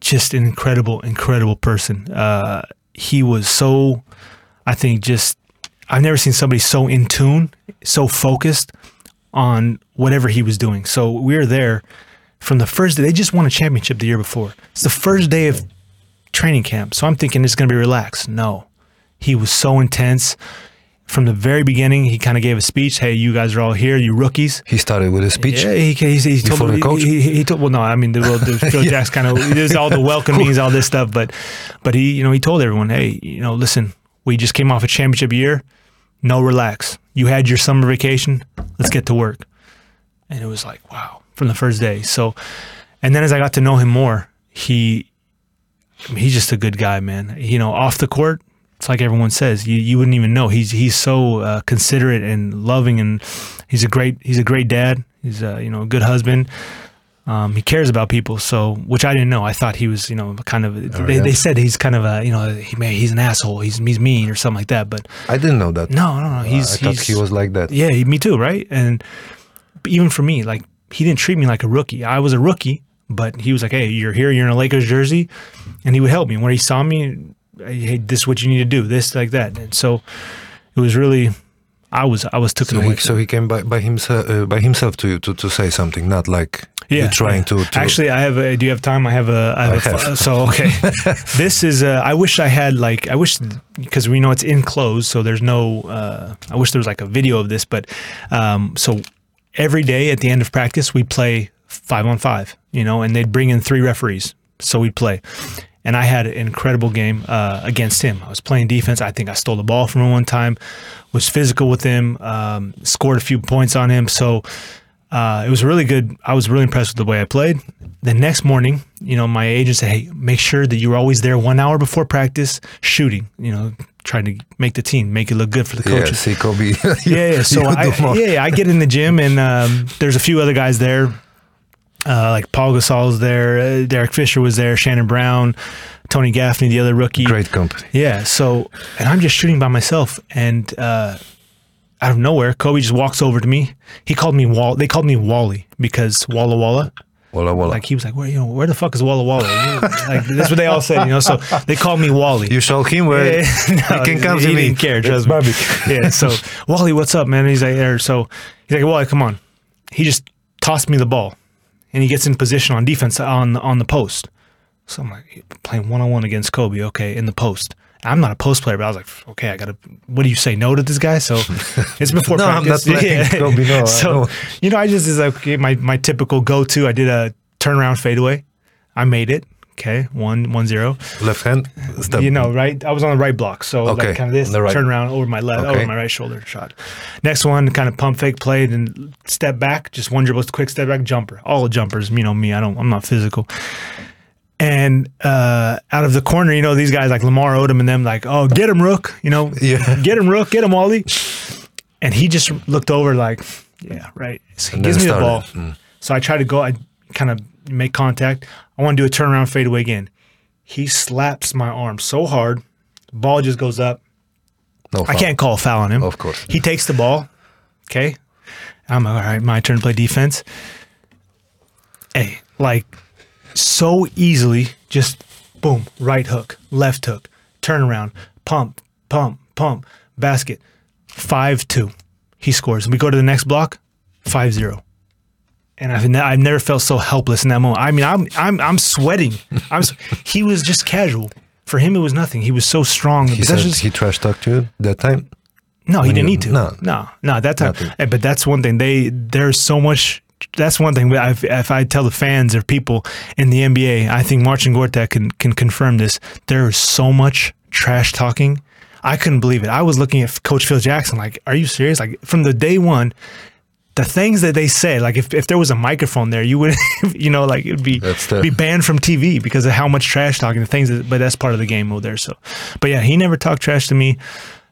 just an incredible, incredible person. Uh, he was so, I think, just I've never seen somebody so in tune, so focused on whatever he was doing. So we were there from the first day. They just won a championship the year before. It's the first day of training camp. So I'm thinking it's going to be relaxed. No, he was so intense. From the very beginning, he kind of gave a speech. Hey, you guys are all here, you rookies. He started with a speech. Yeah, he, he, he told Before the coach? He, he, he told. Well, no, I mean, the, well, the Phil Jackson kind of there's all the welcomings, all this stuff, but but he, you know, he told everyone, hey, you know, listen, we just came off a championship year. No, relax. You had your summer vacation. Let's get to work. And it was like, wow, from the first day. So, and then as I got to know him more, he, I mean, he's just a good guy, man. You know, off the court, it's like everyone says, you, you wouldn't even know. He's he's so uh, considerate and loving, and he's a great he's a great dad. He's a you know a good husband. Um, he cares about people, so which I didn't know. I thought he was you know kind of. they, yeah. they said he's kind of a you know he may, he's an asshole. He's he's mean or something like that. But I didn't know that. no, no, no. He's I thought he's, he was like that. yeah, me too, right? And even for me, like he didn't treat me like a rookie. I was a rookie, but he was like, "Hey, you're here. You're in a Lakers jersey," and he would help me when he saw me. Hey, this is what you need to do. This like that. And so it was really, I was I was taken So away. he, so he came by, by himself uh, by himself to you to, to say something, not like you trying to, to. Actually, I have. A, do you have time? I have a. I have I a have. So okay, this is. Uh, I wish I had like. I wish because we know it's enclosed, so there's no. Uh, I wish there was like a video of this, but um, so every day at the end of practice we play five on five. You know, and they'd bring in three referees, so we'd play. And I had an incredible game uh, against him. I was playing defense. I think I stole the ball from him one time, was physical with him, um, scored a few points on him. So uh, it was really good. I was really impressed with the way I played. The next morning, you know, my agent said, "Hey, make sure that you're always there one hour before practice, shooting. You know, trying to make the team, make it look good for the coaches. yeah, see Kobe. yeah, yeah. So I, yeah, yeah, I get in the gym and um, there's a few other guys there, uh, like Paul Gasol's there, uh, Derek Fisher was there, Shannon Brown, Tony Gaffney, the other rookie. Great company. Yeah. So, and I'm just shooting by myself, and uh, out of nowhere, Kobe just walks over to me. He called me Wall. They called me Wally because Walla Walla. Walla walla. Like he was like, where you know, where the fuck is Walla Walla? like that's what they all said, you know. So they called me Wally. you show him where Yeah, he can come he to me. didn't care, It's trust me. yeah. So Wally, what's up, man? And he's like, there. So he's like, Wally, come on. He just tossed me the ball, and he gets in position on defense on on the post. So I'm like playing one on one against Kobe. Okay, in the post. I'm not a post player, but I was like, okay, I gotta. What do you say no to this guy? So it's before No, I'm practice. not letting Kobe I So know. you know, I just is like okay, my my typical go to. I did a turnaround fadeaway. I made it. Okay, one one zero. Left hand. Step. You know, right? I was on the right block, so Okay, like kind of this, right. turn around over my left, Okay. over my right shoulder shot. Next one, kind of pump fake play, then step back, just one dribble, quick step back, jumper. All jumpers, you know me. I don't. I'm not physical. And uh, out of the corner, you know, these guys like Lamar Odom and them, like, oh, get him, Rook. You know, Yeah. get him, Rook. Get him, Wally. And he just looked over, like, yeah, right. So he gives me then the ball. Mm. So I try to go, I kind of make contact. I want to do a turnaround fadeaway again. He slaps my arm so hard, ball just goes up. No I can't call a foul on him. Of course. He takes the ball. Okay. I'm all right. My turn to play defense. Hey, like so easily, just boom, right hook, left hook, turnaround, pump, pump, pump, basket, 5 2. He scores. We go to the next block, 5 0. And I've, ne- I've never felt so helpless in that moment. I mean, I'm I'm I'm sweating. I'm. s- He was just casual. For him, it was nothing. He was so strong. He said just- he trash talked you that time. no, he didn't need to. no. no, no. That time, Nothing. Eh, but that's one thing. They there's so much. That's one thing. If, if I tell the fans or people in the NBA, I think Marcin Gortat can can confirm this. There is so much trash talking. I couldn't believe it. I was looking at Coach Phil Jackson, like, are you serious? Like from the day one, the things that they say, like if, if there was a microphone there, you would, you know, like it would be be banned from TV because of how much trash talking. The things, that, but that's part of the game over there. So, but yeah, he never talked trash to me.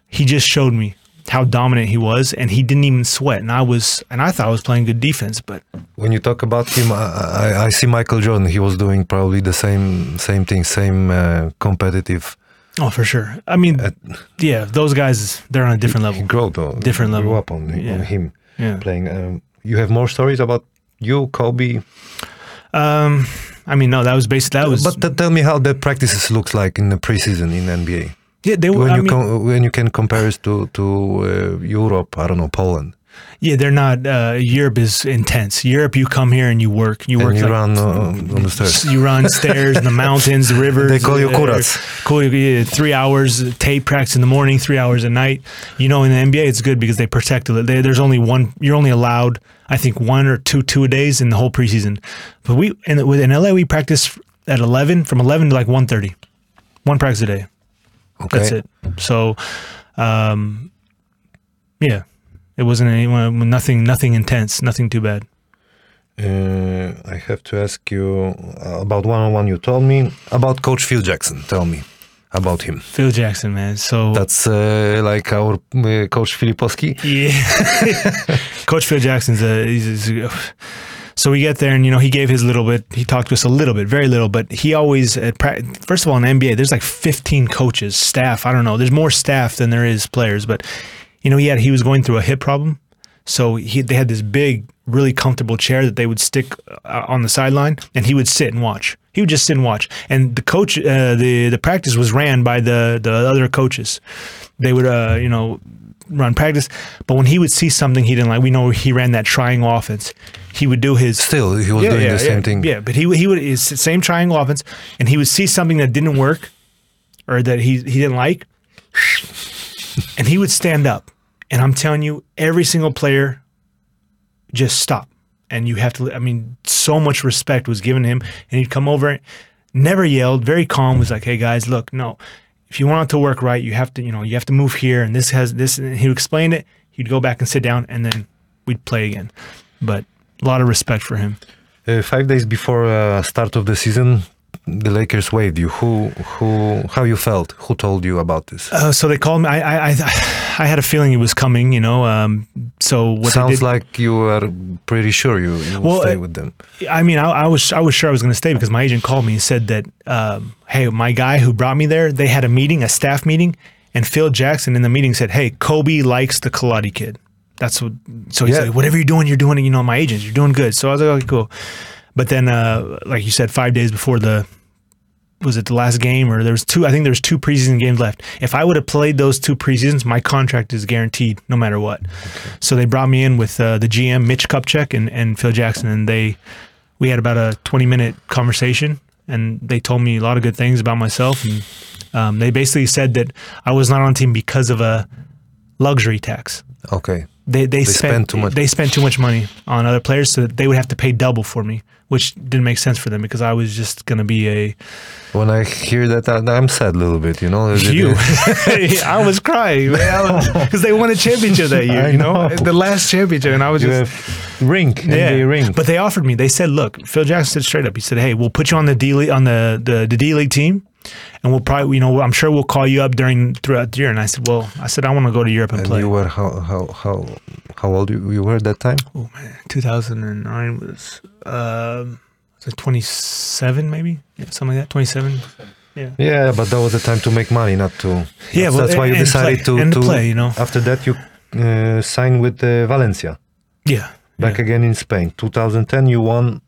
He just showed me how dominant he was, and he didn't even sweat. And I was, and I thought I was playing good defense, but When you talk about him, I, I, I see Michael Jordan. He was doing probably the same same thing, same uh, competitive. oh, for sure. I mean, yeah, those guys, they're on a different He level. grew though. Different Grew level. up on, on him Yeah. playing. Um, you have more stories about you, Kobe. Um, I mean, no, that was basically that was. but t- tell me how the practices looks like in the preseason in NBA. yeah, they were. When I you mean, com- when you can compare it to to uh, Europe, I don't know Poland, yeah, they're not. Uh, Europe is intense. Europe, you come here and you work. You work and you like run uh, on the stairs. You run stairs in the mountains, the rivers. They call you uh, kurats. Call you three hours uh, tape practice in the morning, three hours at night. You know, in the NBA, it's good because they protect it. They, there's only one. You're only allowed, I think, one or two two days in the whole preseason. But we in, in LA, we practice at 11 from 11 to like 1:30. One practice a day. Okay. That's it. So, um, yeah, it wasn't any nothing nothing intense, nothing too bad. Uh, I have to ask you uh, about one on one. You told me about Coach Phil Jackson. Tell me about him. Phil Jackson, man. So That's uh, like our uh, Coach Filipovski. Yeah. Coach Phil Jackson's a, he's, he's- so we get there and you know he gave his little bit he talked to us a little bit very little but he always pra- first of all in the NBA there's like 15 coaches staff I don't know there's more staff than there is players but you know he had he was going through a hip problem so he they had this big really comfortable chair that they would stick uh, on the sideline and he would sit and watch he would just sit and watch and the coach uh, the the practice was ran by the the other coaches they would uh you know run practice. But when he would see something he didn't like, we know he ran that triangle offense. He would do his Still, he was doing the same yeah, thing. Yeah, but he would- he would his same triangle offense, and he would see something that didn't work or that he he didn't like, and he would stand up. And I'm telling you, every single player just stop. And you have to. I mean, so much respect was given him, and he'd come over, never yelled, very calm. Was like, "Hey guys, look, no, if you want it to work right, you have to, you know, you have to move here, and this has this." And he would explain it. He'd go back and sit down, and then we'd play again. But a lot of respect for him. Uh, five days before uh, start of the season, the Lakers waived you. Who, who, how you felt? Who told you about this? Uh, so they called me. I, I, I, I had a feeling it was coming. You know. Um, so what Sounds did, like you were pretty sure you, you Well, stay uh, with them. I mean, I, I was I was sure I was going to stay because my agent called me and said that, um, hey, my guy who brought me there, they had a meeting, a staff meeting, and Phil Jackson in the meeting said, hey, Kobe likes the Kelati kid. That's what. So he's Yeah. like, whatever you're doing, you're doing it. You know, my agent, you're doing good. So I was like, okay, cool. But then, uh, like you said, five days before the was it the last game or there was two? I think there was two preseason games left. If I would have played those two preseasons, my contract is guaranteed no matter what. So they brought me in with uh, the GM Mitch Kupchak and, and Phil Jackson, and they we had about a 20 minute conversation, and they told me a lot of good things about myself, and um, they basically said that I was not on the team because of a luxury tax. Okay. They they, spend spent too much. They spent too much money on other players, so that they would have to pay double for me. Which didn't make sense for them because I was just going to be a When I hear that, I- I'm sad a little bit, you know? you. I was crying because they won a championship that year. You know? know. the last championship, and I was You just ring, NBA ring. But they offered me. They said, "Look, Phil Jackson said straight up. He said, hey, we'll put you on the D league on the the, the D league team, and we'll probably, you know, I'm sure we'll call you up during throughout the year." And I said, "Well, I said I want to go to Europe and, and play." you were how how how how old you, you were at that time? oh man, 2009 was um, was it 27 maybe, yeah, something like that. 27. Yeah. Yeah, but that was the time to make money, not to. Yeah, that's, well, that's why you decided play, to and to play. You know. After that, you uh, signed with uh, Valencia. Yeah. Back yeah. again in Spain. 2010, you won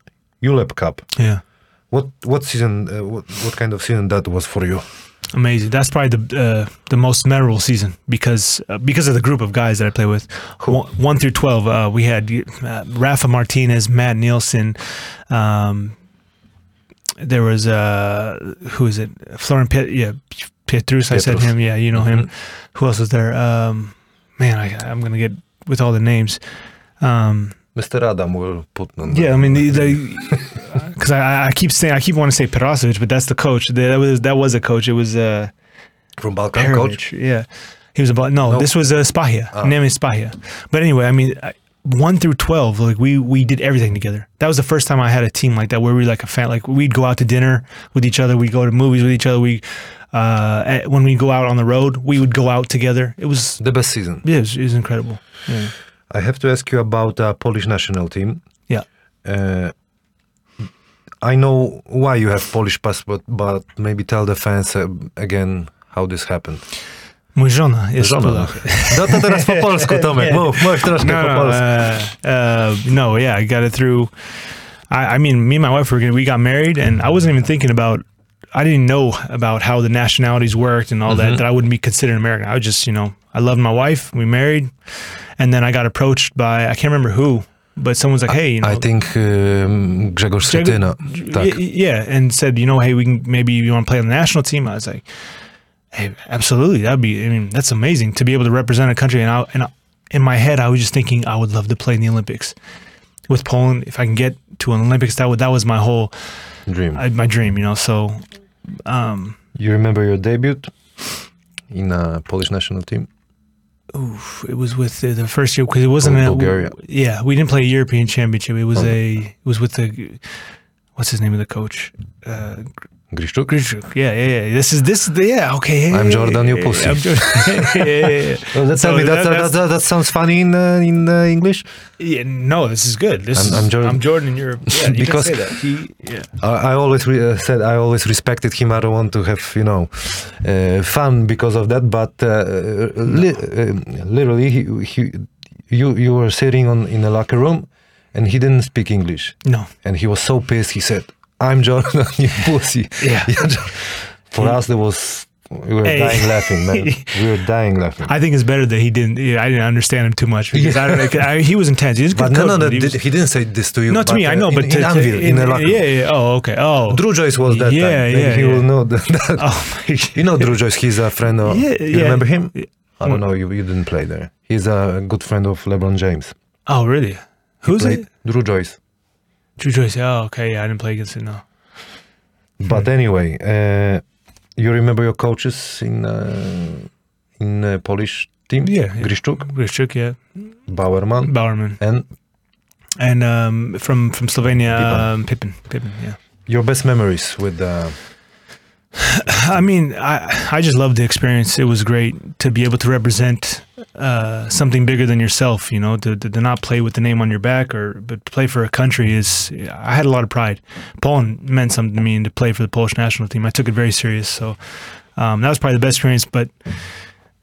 ULEB Cup. Yeah. What what season? Uh, what what kind of season that was for you? Amazing. That's probably the uh, the most memorable season because uh, because of the group of guys that I play with. One, one through twelve, uh, we had uh, Rafa Martinez, Matt Nielsen. Um, there was uh, who is it? Florent Piet, yeah, Pietrus. I said him. Yeah, you know him. Who else was there? Um, man, I, I'm gonna get with all the names. Um, Mr. Adam will put on. yeah, I mean the because I, I keep saying I keep wanting to say Perasovic, but that's the coach. That was that was a coach. It was uh, from Balkan coach. Yeah, he was about no, No. This was uh, Spahija, name is Spahija. But anyway, I mean, I, one through twelve, like we we did everything together. That was the first time I had a team like that where we were like a fan. Like we'd go out to dinner with each other. We'd go to movies with each other. We uh, at- when we go out on the road, we would go out together. It was The best season. yeah, it was, it was incredible. Yeah. I have to ask you about uh, Polish national team. Yeah. Uh, I know why you have Polish passport, but maybe tell the fans uh, again how this happened. Mój żona jest Żona. Polak. No to teraz po polsku, Tomek, mów, mów troszkę no, po polsku. uh, uh, no, yeah, I got it through. I, I mean, me and my wife, were, we got married, and I wasn't even thinking about. I didn't know about how the nationalities worked and all that. That I wouldn't be considered American. I was just, you know, I loved my wife. We married, and then I got approached by I can't remember who, but someone's like, hey, you know, I think um, Grzegorz Schetyna. Tak. Yeah, and said, you know, hey, we can maybe you want to play on the national team. I was like, hey, absolutely, that'd be. I mean, that's amazing to be able to represent a country. And I, and I, in my head, I was just thinking, I would love to play in the Olympics with Poland. If I can get to an Olympics, that would that was my whole Dream. I, my dream. You know, so um, You remember your debut in a Polish national team? Oof, it was with the, the first year because it wasn't a, Bulgaria. Yeah, we didn't play a European Championship. It was Oh. a it was with the what's his name of the coach. Uh, Griszczuk? Grishuk. Yeah, yeah, yeah. This is this. Yeah, okay. yeah, I'm yeah, Jordan, yeah, you pussy. I'm Jordan. yeah, yeah, yeah. Oh, that's, So tell me, that- that, that, that sounds funny in uh, in uh, English. Yeah, no, this is good. This I'm- is, I'm Jordan. I'm Jordan, and you're yeah. You Because- can say that. He, yeah. I I always re- uh, said I always respected him. I don't want to have you know uh, fun because of that, but uh, li- uh, literally, he, he, you you were sitting on in a locker room, and he didn't speak English, No. and he was so pissed. He said, "I'm Jordan, you pussy." Yeah. For us, there was we were Hey. dying laughing, man. we were dying laughing. I think it's better that he didn't. Yeah, I didn't understand him too much because I, don't, I, he was intense. He was but no, no, no. he did- was- he didn't say this to you. not to me. I know, in, but in to, to- Anwil, in, room. yeah, yeah. Oh, okay. Oh, Drew Joyce was that Yeah, time. Maybe yeah, he yeah. will know that. that. oh my God. You know Drew Joyce, he's a friend of. Yeah, you yeah. remember him? Yeah. I don't know. You, you didn't play there. He's a good friend of LeBron James. Oh, really? Who's it? Drew Joyce. Drew Joyce. Oh, okay. Yeah, I didn't play against it. No. But anyway, uh, you remember your coaches in uh, in uh, Polish team? Yeah, yeah. Griszczuk, Grishchuk, yeah. Bauermann, Bauermann. and And um, from from Slovenia, Pipan. um, Pipan. Pipan, yeah. your best memories with uh, I mean, I I just loved the experience. It was great to be able to represent uh, something bigger than yourself. You know, to, to to not play with the name on your back, or but play for a country is. I had a lot of pride. Poland meant something to me, and to play for the Polish national team, I took it very serious. So um, that was probably the best experience. But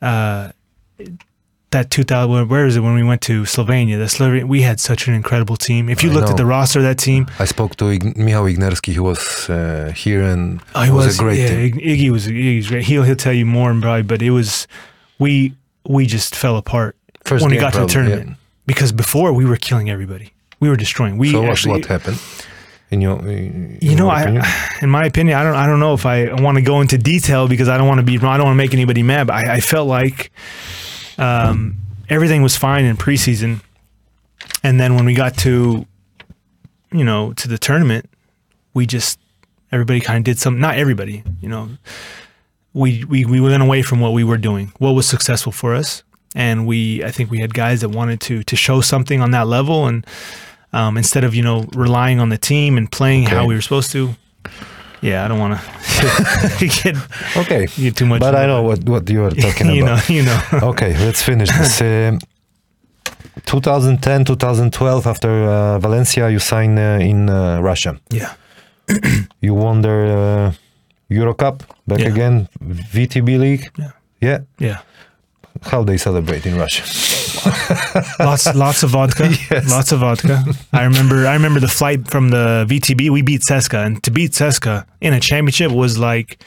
uh, that 2000, where is it when we went to Slovenia? The Slovenia, we had such an incredible team. If you I looked at the roster of that team, I spoke to Ig- Michał Ignerski. He was uh, here and he was, was, a great yeah, team. Iggy was Iggy's great. He'll he'll tell you more and probably, but it was we we just fell apart First when we got to the probably, tournament because before we were killing everybody. We were destroying. We yeah. So actually, what happened? In your, in you know, I, opinion? in my opinion, I don't I don't know if I want to go into detail because I don't want to be. I don't want to make anybody mad. But I, I felt like um, everything was fine in preseason, and then when we got to you know, to the tournament, we just everybody kind of did some. Not everybody, you know. We, we we went away from what we were doing, what was successful for us, and we I think we had guys that wanted to to show something on that level, and um, instead of you know relying on the team and playing how we were supposed to. Yeah, I don't want to get Okay. get too much. But I know what, what you are talking you about. you know. okay, let's finish this. Um 2010, 2012, after uh, Valencia, you sign uh, in uh, Russia. yeah. You won the uh, Euro Cup back Yeah. again, VTB League. Yeah. Yeah. Yeah. How they celebrate in Russia? lots lots of vodka Yes. lots of vodka i remember i remember the flight from the vtb we beat CSKA, and to beat CSKA in a championship was like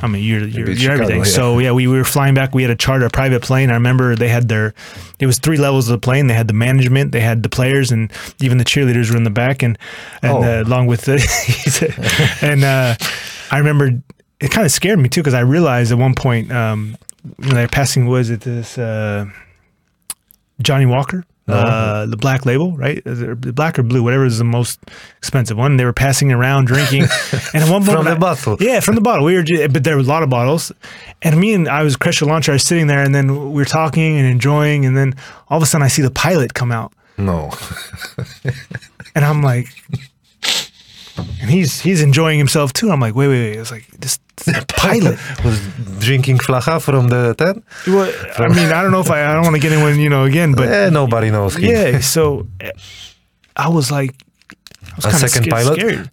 I mean, you're you're, you're everything. Yeah. So yeah, we, we were flying back. We had to charter a private plane. I remember they had their, it was three levels of the plane. They had the management, they had the players, and even the cheerleaders were in the back, and and Oh. uh, along with the, and uh, I remember it kind of scared me too because I realized at one point um, when they were passing was it this uh, Johnnie Walker. Uh, the black label, right? The black or blue, whatever is the most expensive one. They were passing around, drinking, and at one point, From the I- bottle. yeah, from the bottle. We were, ju- but there were a lot of bottles, and me and I was Crescia Launcher. I was sitting there, and then we were talking and enjoying, and then all of a sudden I see the pilot come out, No. and I'm like, and he's he's enjoying himself too. I'm like, wait, wait, wait. It's like this, this pilot. was drinking flacha from the ten. Well, I mean, I don't know if I, I don't want to get anyone you know again, but eh, nobody knows him. yeah. So I was like, I was A kind of second scared, pilot? scared.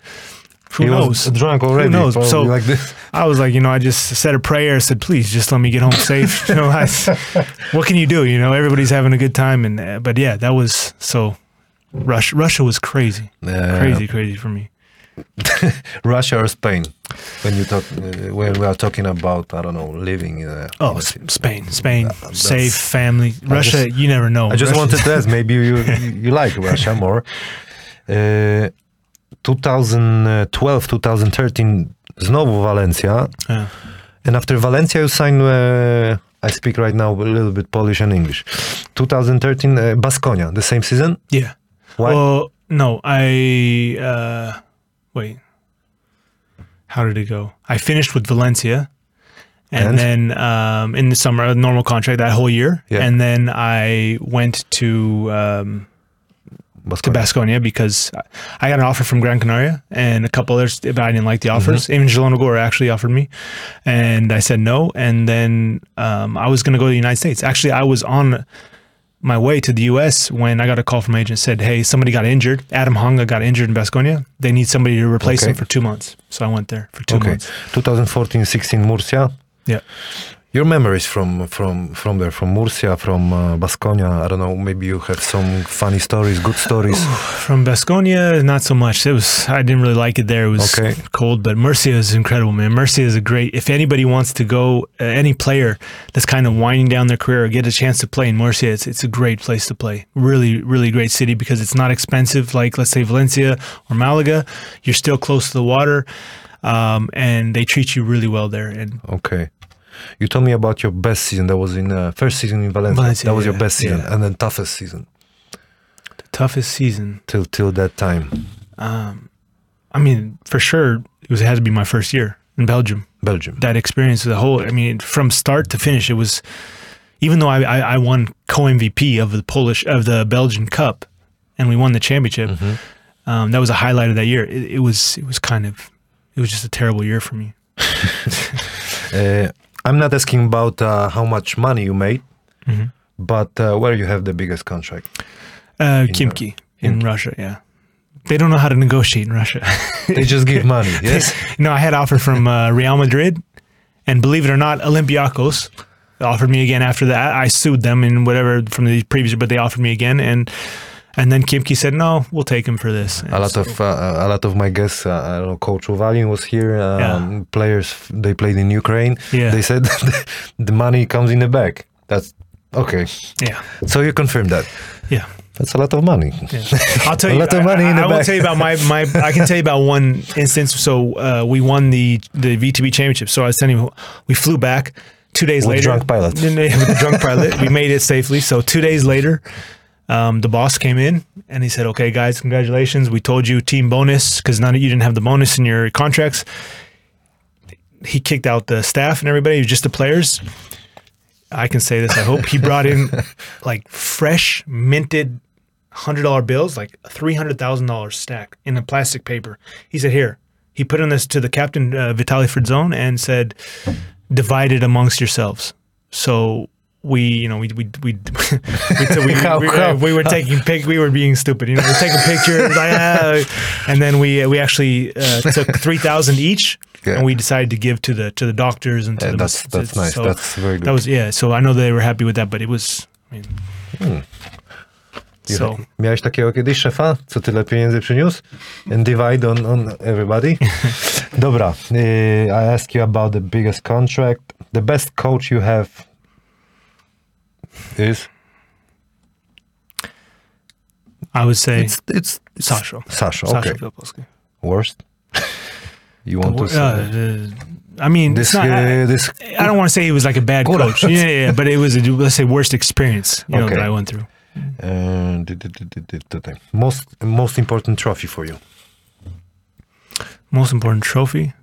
Who he knows? drunk already. Who knows? So- like this. I was like, you know, I just said a prayer. I said, please, just let me get home safe. You know, I, what can you do? You know, everybody's having a good time, and uh, but yeah, that was so. Russia, Russia was crazy, Yeah. crazy, crazy for me. Russia or Spain? When you talk, uh, when we are talking about, I don't know, living. In Oh, in a S- city. Spain, Spain, that's- safe family. Russia, just- you never know. I just Russia- wanted to ask, maybe you you like Russia more. Uh, 2012, 2013, znowu Valencia. Yeah. And after Valencia, you signed, uh, I speak right now a little bit Polish and English. 2013, uh, Basconia, the same season? Yeah. Why? Well, no, I uh wait. How did it go? I finished with Valencia. And, And? then um, in the summer, a normal contract that whole year, Yeah. and then I went to um, to Basconia. Because I got an offer from Gran Canaria and a couple others, but I didn't like the offers. Mm-hmm. Even Zielona Góra actually offered me, and I said no. And then um, I was going to go to the United States. Actually, I was on my way to the U.S. when I got a call from agent said, "Hey, somebody got injured. Adam Hanga got injured in Basconia. They need somebody to replace Okay. him for two months." So I went there for two Okay. months. 2014, 16, Murcia. Yeah. Your memories from from from there, from Murcia, from uh, Basconia. I don't know. Maybe you have some funny stories, good stories. From Basconia, not so much. It was I didn't really like it there. It was Okay. cold, but Murcia is incredible, man. Murcia is a great. If anybody wants to go, uh, any player that's kind of winding down their career or get a chance to play in Murcia, it's it's a great place to play. Really, really great city because it's not expensive like let's say Valencia or Malaga. You're still close to the water, um, and they treat you really well there. And Okay. You told me about your best season. That was in uh, first season in Valencia. Valencia, that was your best season, yeah. and then toughest season the toughest season. till till that time. I mean, for sure, it was it had to be my first year in Belgium. Belgium. that experience the whole i mean from start to finish it was even though i i, I won co-mvp of the polish of the belgian cup and we won the championship um, that was a highlight of that year it, it was it was kind of it was just a terrible year for me Uh, I'm not asking about uh, how much money you made, Mm-hmm. but uh, where you have the biggest contract. uh, khimki in russia yeah they don't know how to negotiate in russia They just give money. Yes. no i had offer from uh, real madrid and believe it or not olympiacos offered me again after that i sued them and whatever from the previous but they offered me again and and then Khimki said, "No, we'll take him for this." And a lot so- of uh, a lot of my guests. Uh, I don't know. Coach Uvalin was here. Um, Yeah. Players they played in Ukraine. Yeah. They said the money comes in the bag. That's okay. yeah, So you confirm that. yeah. That's a lot of money. Yeah. I'll tell A you. lot of money I, in the I will tell you about my my. I can tell you about one instance. So uh, we won the the VTB championship. So I was telling you, we flew back two days With later. drunk pilots. With drunk pilot, we made it safely. So two days later, um, the boss came in and he said, "Okay, guys, congratulations. We told you team bonus because none of you didn't have the bonus in your contracts." He kicked out the staff and everybody, just the players. I can say this. I hope he brought in like fresh minted hundred dollar bills, like three hundred thousand dollars stacked in a plastic paper. He said, "Here." He put in this to the captain, uh, Vitaly Fridzon, and said, "Divide it amongst yourselves." So we, you know, we we we we, we, How we, we, we were taking pic. We were being stupid. You know, we're taking pictures, and then we we actually uh, took three thousand each, Yeah. and we decided to give to the to the doctors and to Yeah, the that's that's nice. so that's very good. that was yeah. So I know they were happy with that, but it was. I mean, Hmm. so Miałeś takiego kiedyś szefa, co tyle pieniędzy przyniósł? And divide on, on everybody? Dobra, y, I ask you about the biggest contract. The best coach you have is? I would say It's, it's Sasha. Sasha, Sasha okay. Filipovski. Worst? You want to say? Uh, I mean, this, not, I, uh, this I don't want to say he was like a bad Good. coach. Yeah, yeah, yeah, but it was a, let's say worst experience you know Okay. that I went through. uh, most most important trophy for you. Most important trophy.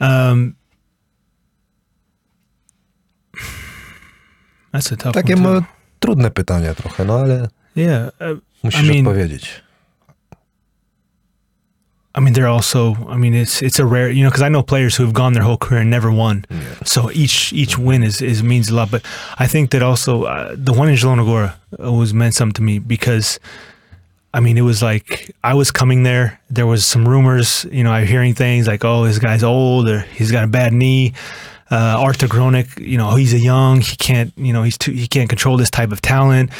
Um, that's a tough Takie trudne pytania trochę, no ale Yeah, uh, musisz I mean- odpowiedzieć. I mean, they're also. I mean, it's it's a rare, you know, because I know players who have gone their whole career and never won. So each each win is, is means a lot. But I think that also uh, the one in Zielona Góra was meant something to me because, I mean, it was like I was coming there. There was some rumors, you know, I'm hearing things like, oh, this guy's old or he's got a bad knee. Uh, Arthur Gronek, you know, he's a young. He can't, you know, he's too. He can't control this type of talent.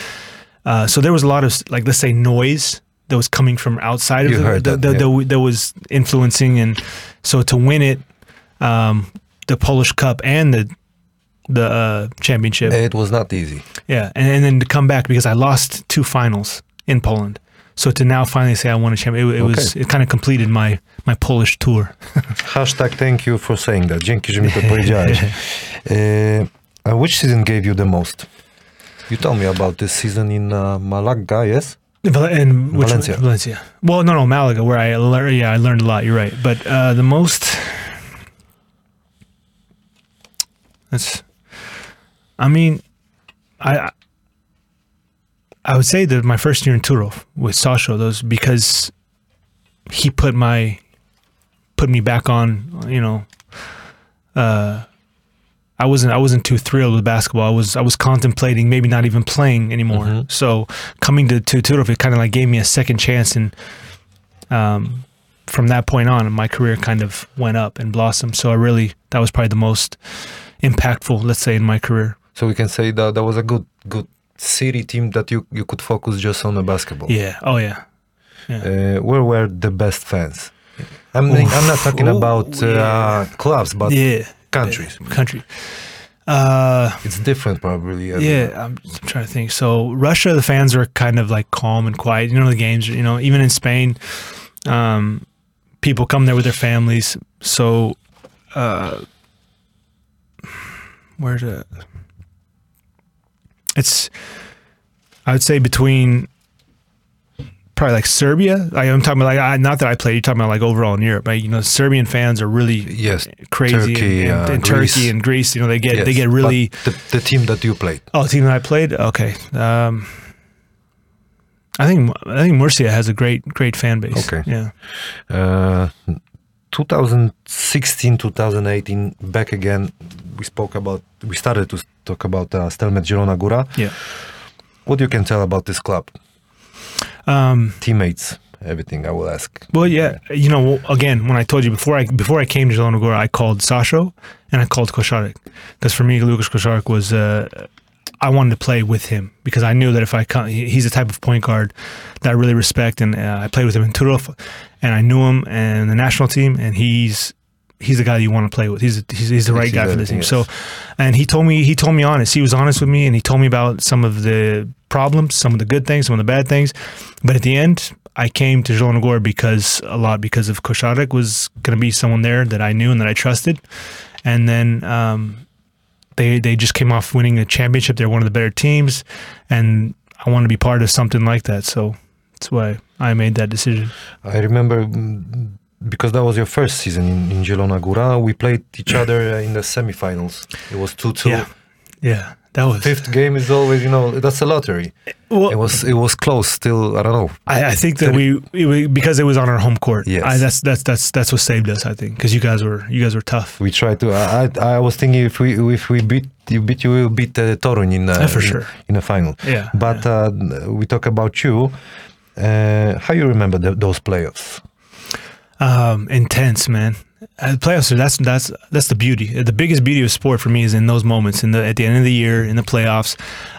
Uh, so there was a lot of like, let's say, noise that was coming from outside of You the, heard the, that, the, yeah. the- that was influencing, and so to win it, um, the Polish Cup and the the uh, championship, It was not easy. yeah, and, and then to come back because I lost two finals in Poland. So to now finally say I won a champion, it, it was it kind of completed my my Polish tour. Hashtag thank you for saying that. Dzięki, że mi to powiedziałeś. Uh, which season gave you the most? You told me about this season in uh, Malaga, yes? Val- And which Valencia. Valencia. Well, no, no, Malaga, where I learned. Yeah, I learned a lot. You're right, but uh, the most. That's. I mean, I. I would say that my first year in Turów with Sasha, those because he put my put me back on. You know, uh, I wasn't I wasn't too thrilled with basketball. I was I was contemplating maybe not even playing anymore. Mhm. So coming to to Turów, it kind of like gave me a second chance, and um, from that point on, my career kind of went up and blossomed. So I really that was probably the most impactful, let's say, in my career. So we can say that that was a good good city team that you, you could focus just on the basketball. Yeah. Oh yeah. Uh, where were the best fans? I'm, I'm not talking Ooh, about uh, yeah. clubs, but yeah. countries. Country. Uh, It's different probably. Yeah, I'm trying to think. So Russia, the fans were kind of like calm and quiet. You know, the games. You know, even in Spain, um, people come there with their families. So, uh, where to? It's, I would say between. Probably like Serbia. Like I'm talking about like I, not that I play. You're talking about like overall in Europe. Like you know, Serbian fans are really Yes, crazy. Turkey, and, and, uh, and Turkey and Greece. You know, they get yes, they get really. the, the team that you played. Oh, the team that I played. Okay. Um, I think I think Murcia has a great great fan base. Okay. Yeah. Uh, 2016, 2018, back again. We spoke about. We started to talk about uh, Stelmet Zielona Góra. Yeah. What you can tell about this club? Um, Teammates, everything. I will ask. well, yeah. You know, again, when I told you before I before I came to Zielona Góra, I called Sasho and I called Koszarek because for me, Łukasz Koszarek was. Uh, I wanted to play with him because I knew that if I come, he's the type of point guard that I really respect, and uh, I played with him in Turów, and I knew him and the national team, and he's he's the guy you want to play with. He's he's, he's the right He's guy for the team. yes. So, and he told me he told me honest. He was honest with me, and he told me about some of the problems, some of the good things, some of the bad things. But at the end, I came to Zielona Góra because a lot because of Koszarek was going to be someone there that I knew and that I trusted, and then. Um, they they just came off winning a championship. They're one of the better teams, and I want to be part of something like that. So that's why I made that decision. I remember because that was your first season in, in Zielona Góra. We played each other uh, in the semifinals. It was two two. Yeah, yeah, that was. Fifth game is always, you know, that's a lottery. Well, It was it was close. Still, I don't know. I, I think that we, we because it was on our home court. Yes. I, that's that's that's that's what saved us. I think because you guys were you guys were tough. We tried to. I I, I was thinking if we if we beat you beat you will beat uh, Torun in uh, Yeah, for sure. in a final. Yeah, But uh, we talk about you. Uh, how you remember the, those playoffs? Um, intense, man. Uh, playoffs are that's that's that's the beauty. The biggest beauty of sport for me is in those moments, in the at the end of the year, in the playoffs.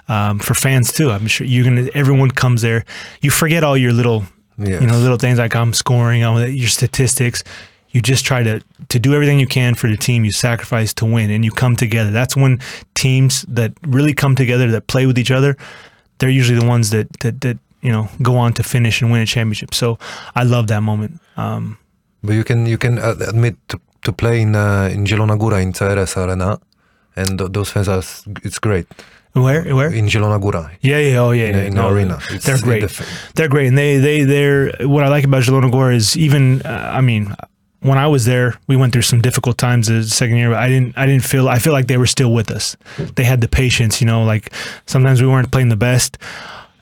Um, for fans too, I'm sure you're gonna. Everyone comes there. You forget all your little, Yes. you know, little things like I'm scoring, I'm, your statistics. You just try to to do everything you can for the team. You sacrifice to win, and you come together. That's when teams that really come together, that play with each other, they're usually the ones that that that you know go on to finish and win a championship. So I love that moment. Um, But you can you can uh, admit to, to play in uh, in Zielona Góra in CRS Arena, and th- those fans are it's great where where in Zielona Góra Yeah, yeah, oh yeah, in, yeah. in No, the arena. It's They're great. the They're great, and they they they're what I like about Zielona Góra is even uh, I mean when I was there, we went through some difficult times the second year, but I didn't I didn't feel I feel like they were still with us. They had the patience, you know, like sometimes we weren't playing the best.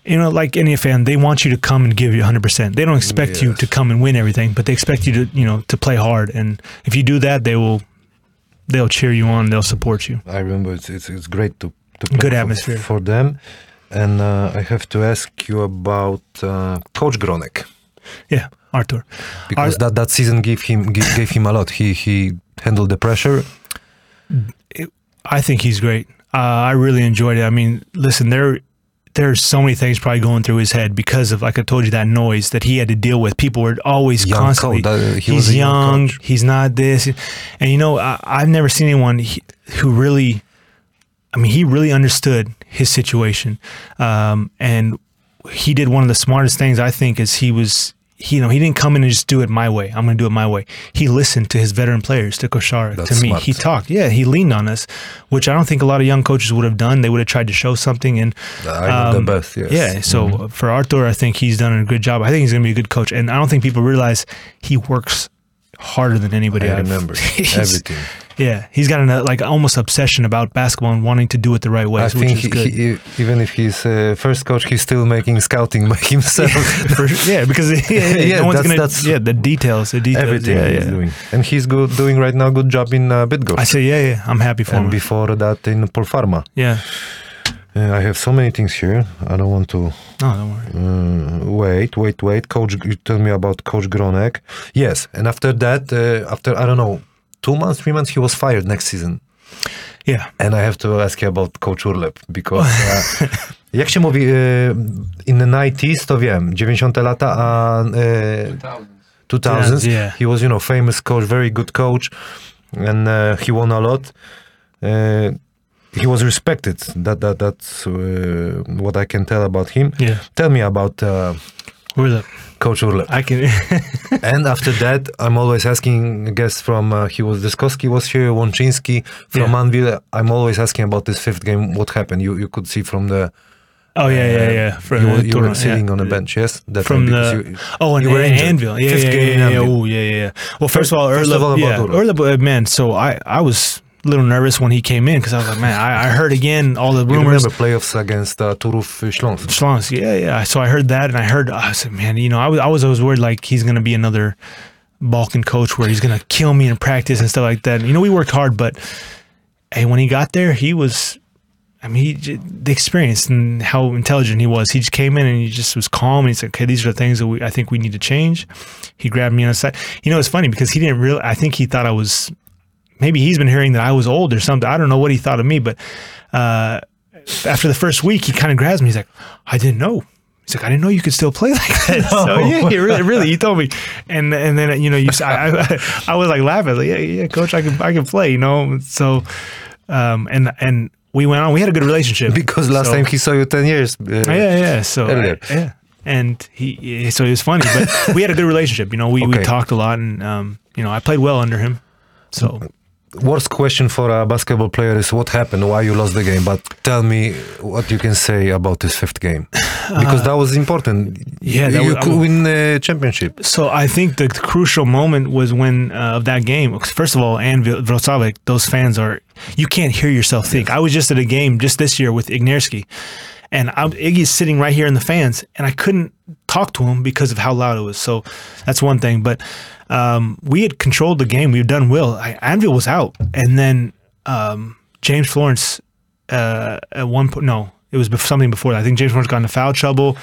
You know, like any fan, they want you to come and give you 100%. They don't expect you to come and win everything, but they expect you to, you know, to play hard. And if you do that, they will they'll cheer you on, they'll support you. I remember it's it's, it's great to, to play Good for, atmosphere. for them. And uh, I have to ask you about uh, Coach Gronek Yeah, Arthur. because Ar- that, that season gave him gave, gave him a lot. He he handled the pressure. I think he's great. Uh, I really enjoyed it. I mean, listen, there there's so many things probably going through his head because of, like I told you, that noise that he had to deal with. People were always Young constantly. coach, he he's young young. he's not this, and you know, I, I've never seen anyone who really. I mean, he really understood his situation, um, and he did one of the smartest things I think is he was. He, you know, he didn't come in and just do it my way. I'm going to do it my way. He listened to his veteran players, to Koshara, That's to me. smart. He talked. Yeah, he leaned on us, which I don't think a lot of young coaches would have done. They would have tried to show something. And I know the um, best. Yes. yeah, so Mhm. for Arthur, I think he's done a good job. I think he's going to be a good coach, and I don't think people realize he works harder than anybody. I remember everything. Yeah, he's got an uh, like almost obsession about basketball and wanting to do it the right way, I which think is he, he, even if he's uh, first coach, he's still making scouting by himself. For yeah, because yeah, Yeah, no that's- gonna, that's yeah, the details, the details. Everything yeah, he's yeah. doing, and he's good doing right now. Good job in uh. I say, yeah, yeah, I'm happy for and him. before that in Polpharma. yeah, Uh, I have so many things here. I don't want to no, don't worry. uh, wait, wait, wait. Coach, you tell me about Coach Gronek. Yes, and after that, uh, after I don't know, two months, three months, he was fired next season. Yeah, And I have to ask you about Coach Urlep, because uh, jak się mówi uh, in the 90s, to wiem, 90 lata, a uh, 2000s, Yeah. he was, you know, famous coach, very good coach, and uh, he won a lot. Uh, he was respected. That that that's uh, what I can tell about him. yeah. Tell me about uh, the? Coach. I can. and after that, I'm always asking guests from uh, he was Dyskowski was here, Łączyński from Yeah. Anwil. I'm always asking about this fifth game. What happened? You you could see from the oh yeah, yeah, uh, yeah. From you, were, you were sitting yeah. on a bench. Yes, that from the you- oh and you were injured. Anwil yeah Fifth yeah game yeah yeah, Anwil. oh, yeah yeah well first of all First of all about yeah. Urlep, uh, man so I I was little nervous when he came in because I was like man I, I heard again all the you rumors remember playoffs against uh, Turów Śląsk. Schlons, yeah yeah so I heard that and I heard I said man you know I was I was always worried like he's gonna be another Balkan coach where he's gonna kill me in practice and stuff like that And, you know we worked hard but hey when he got there he was I mean, he, the experience and how intelligent he was. He just came in and he just was calm. And he said, "Okay, these are the things that we, I think we need to change." He grabbed me on the side. You know, it's funny because he didn't really. I think he thought I was. Maybe he's been hearing that I was old or something. I don't know what he thought of me, but uh, after the first week, he kind of grabs me. He's like, "I didn't know." He's like, "I didn't know you could still play like that." So yeah, he really, really, he told me. And and then you know, you, I, I, I was like laughing. I was like, "Yeah, yeah, coach, I can, I can play." You know, so um, and and we went on. We had a good relationship Because last So- time he saw you ten years. Uh, yeah, yeah. So I- yeah, and he so it was funny, but we had a good relationship. You know, we, we talked a lot, and um, you know, I played well under him. So worst question for a basketball player is what happened, why you lost the game. But tell me what you can say about this fifth game, because that was important. Uh, yeah, you was- could win the championship. So I think the crucial moment was when uh, of that game. First of all, and Włocławek, those fans are you can't hear yourself think. I was just at a game just this year with Ignerski, and I'm, Iggy's sitting right here in the fans, and I couldn't talk to him because of how loud it was. So that's one thing. But um, we had controlled the game. We've done well. I, Anvil was out, and then um, James Florence uh, at one point. No, it was something before that. I think James Florence got into foul trouble.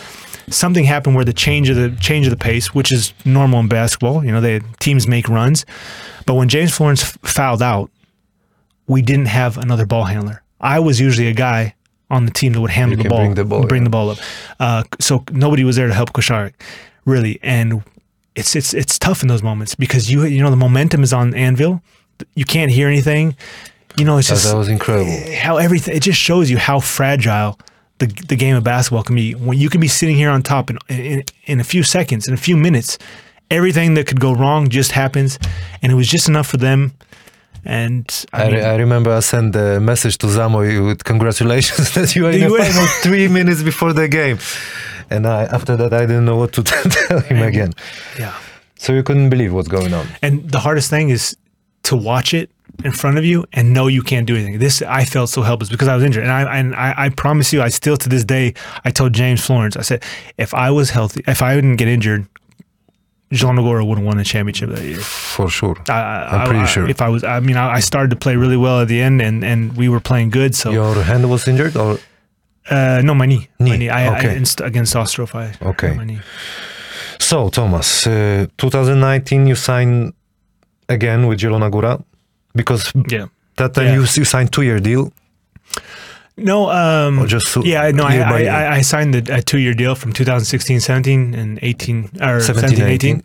Something happened where the change of the change of the pace, which is normal in basketball. You know, they teams make runs, but when James Florence fouled out, we didn't have another ball handler. I was usually a guy on the team that would handle the ball, bring the ball, bring yeah. the ball up. Uh, so nobody was there to help Koszarek, really, and it's it's it's tough in those moments because you you know the momentum is on Anwil. You can't hear anything. You know, it's just that was incredible. how everything it just shows you how fragile the the game of basketball can be when you can be sitting here on top in in, in a few seconds in a few minutes everything that could go wrong just happens and it was just enough for them and I, I, mean, re- I remember I sent a message to Zamoy with congratulations that you are in the final three minutes before the game. And I, after that, I didn't know what to tell him again. yeah So you couldn't believe what's going on. and the hardest thing is to watch it in front of you and know you can't do anything. This I felt so helpless because I was injured, and I and I, I promise you, I still to this day, I told James Florence, I said, if I was healthy, if I didn't get injured, Zielona Góra would have won the championship that year. For sure. I, I'm pretty I- sure. If I was, I mean, I, I started to play really well at the end, and and we were playing good. So Your hand was injured or uh, no, my knee, my Knee, knee. I, okay. I inst- against Ostrów, I Okay. my knee. So, Thomas, uh, 2019 you signed again with Zielona Góra because Yeah. that time Yeah. you, you signed two-year deal. No, um, Or just so- yeah, no, I, year I. I, I signed the, a two-year deal from 2016, 17, and 18 or 17, 17, 18. 18.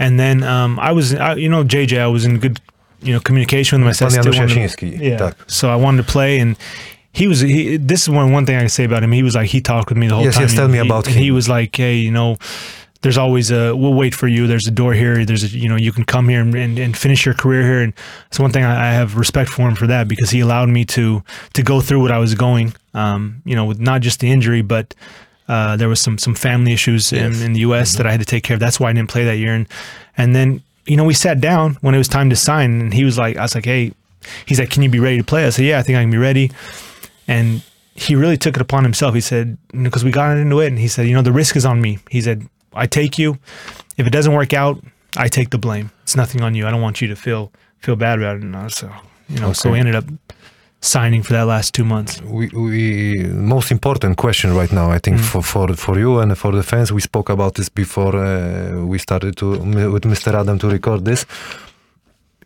and then um, I was, I, you know, JJ, I was in good, you know, communication with him. I said, Pan still Janusz wanted- Jasiński. yeah. Tak. So I wanted to play, and he was. He, this is one one thing I can say about him. He was like he talked with me the whole Yes, time. yes, tell and me he, about and He him. was like, hey, you know. There's always a. We'll wait for you. There's a door here. There's a. You know, you can come here and, and, and finish your career here. And it's one thing I, I have respect for him for that because he allowed me to to go through what I was going. Um, you know, with not just the injury, but uh, there was some some family issues Yes. in, in the U.S. that I had to take care of. That's why I didn't play that year. And and then you know we sat down when it was time to sign, and he was like, I was like, hey, he's like, can you be ready to play? I said, yeah, I think I can be ready. And he really took it upon himself. He said, because we got into it, and he said, you know, the risk is on me. He said, I take you. If it doesn't work out, I take the blame. It's nothing on you. I don't want you to feel feel bad about it. Was, so you know, so we ended up signing for that last two months. we, we most important question right now i think Mm. for, for for you and for the fans we spoke about this before uh, we started to with mr adam to record this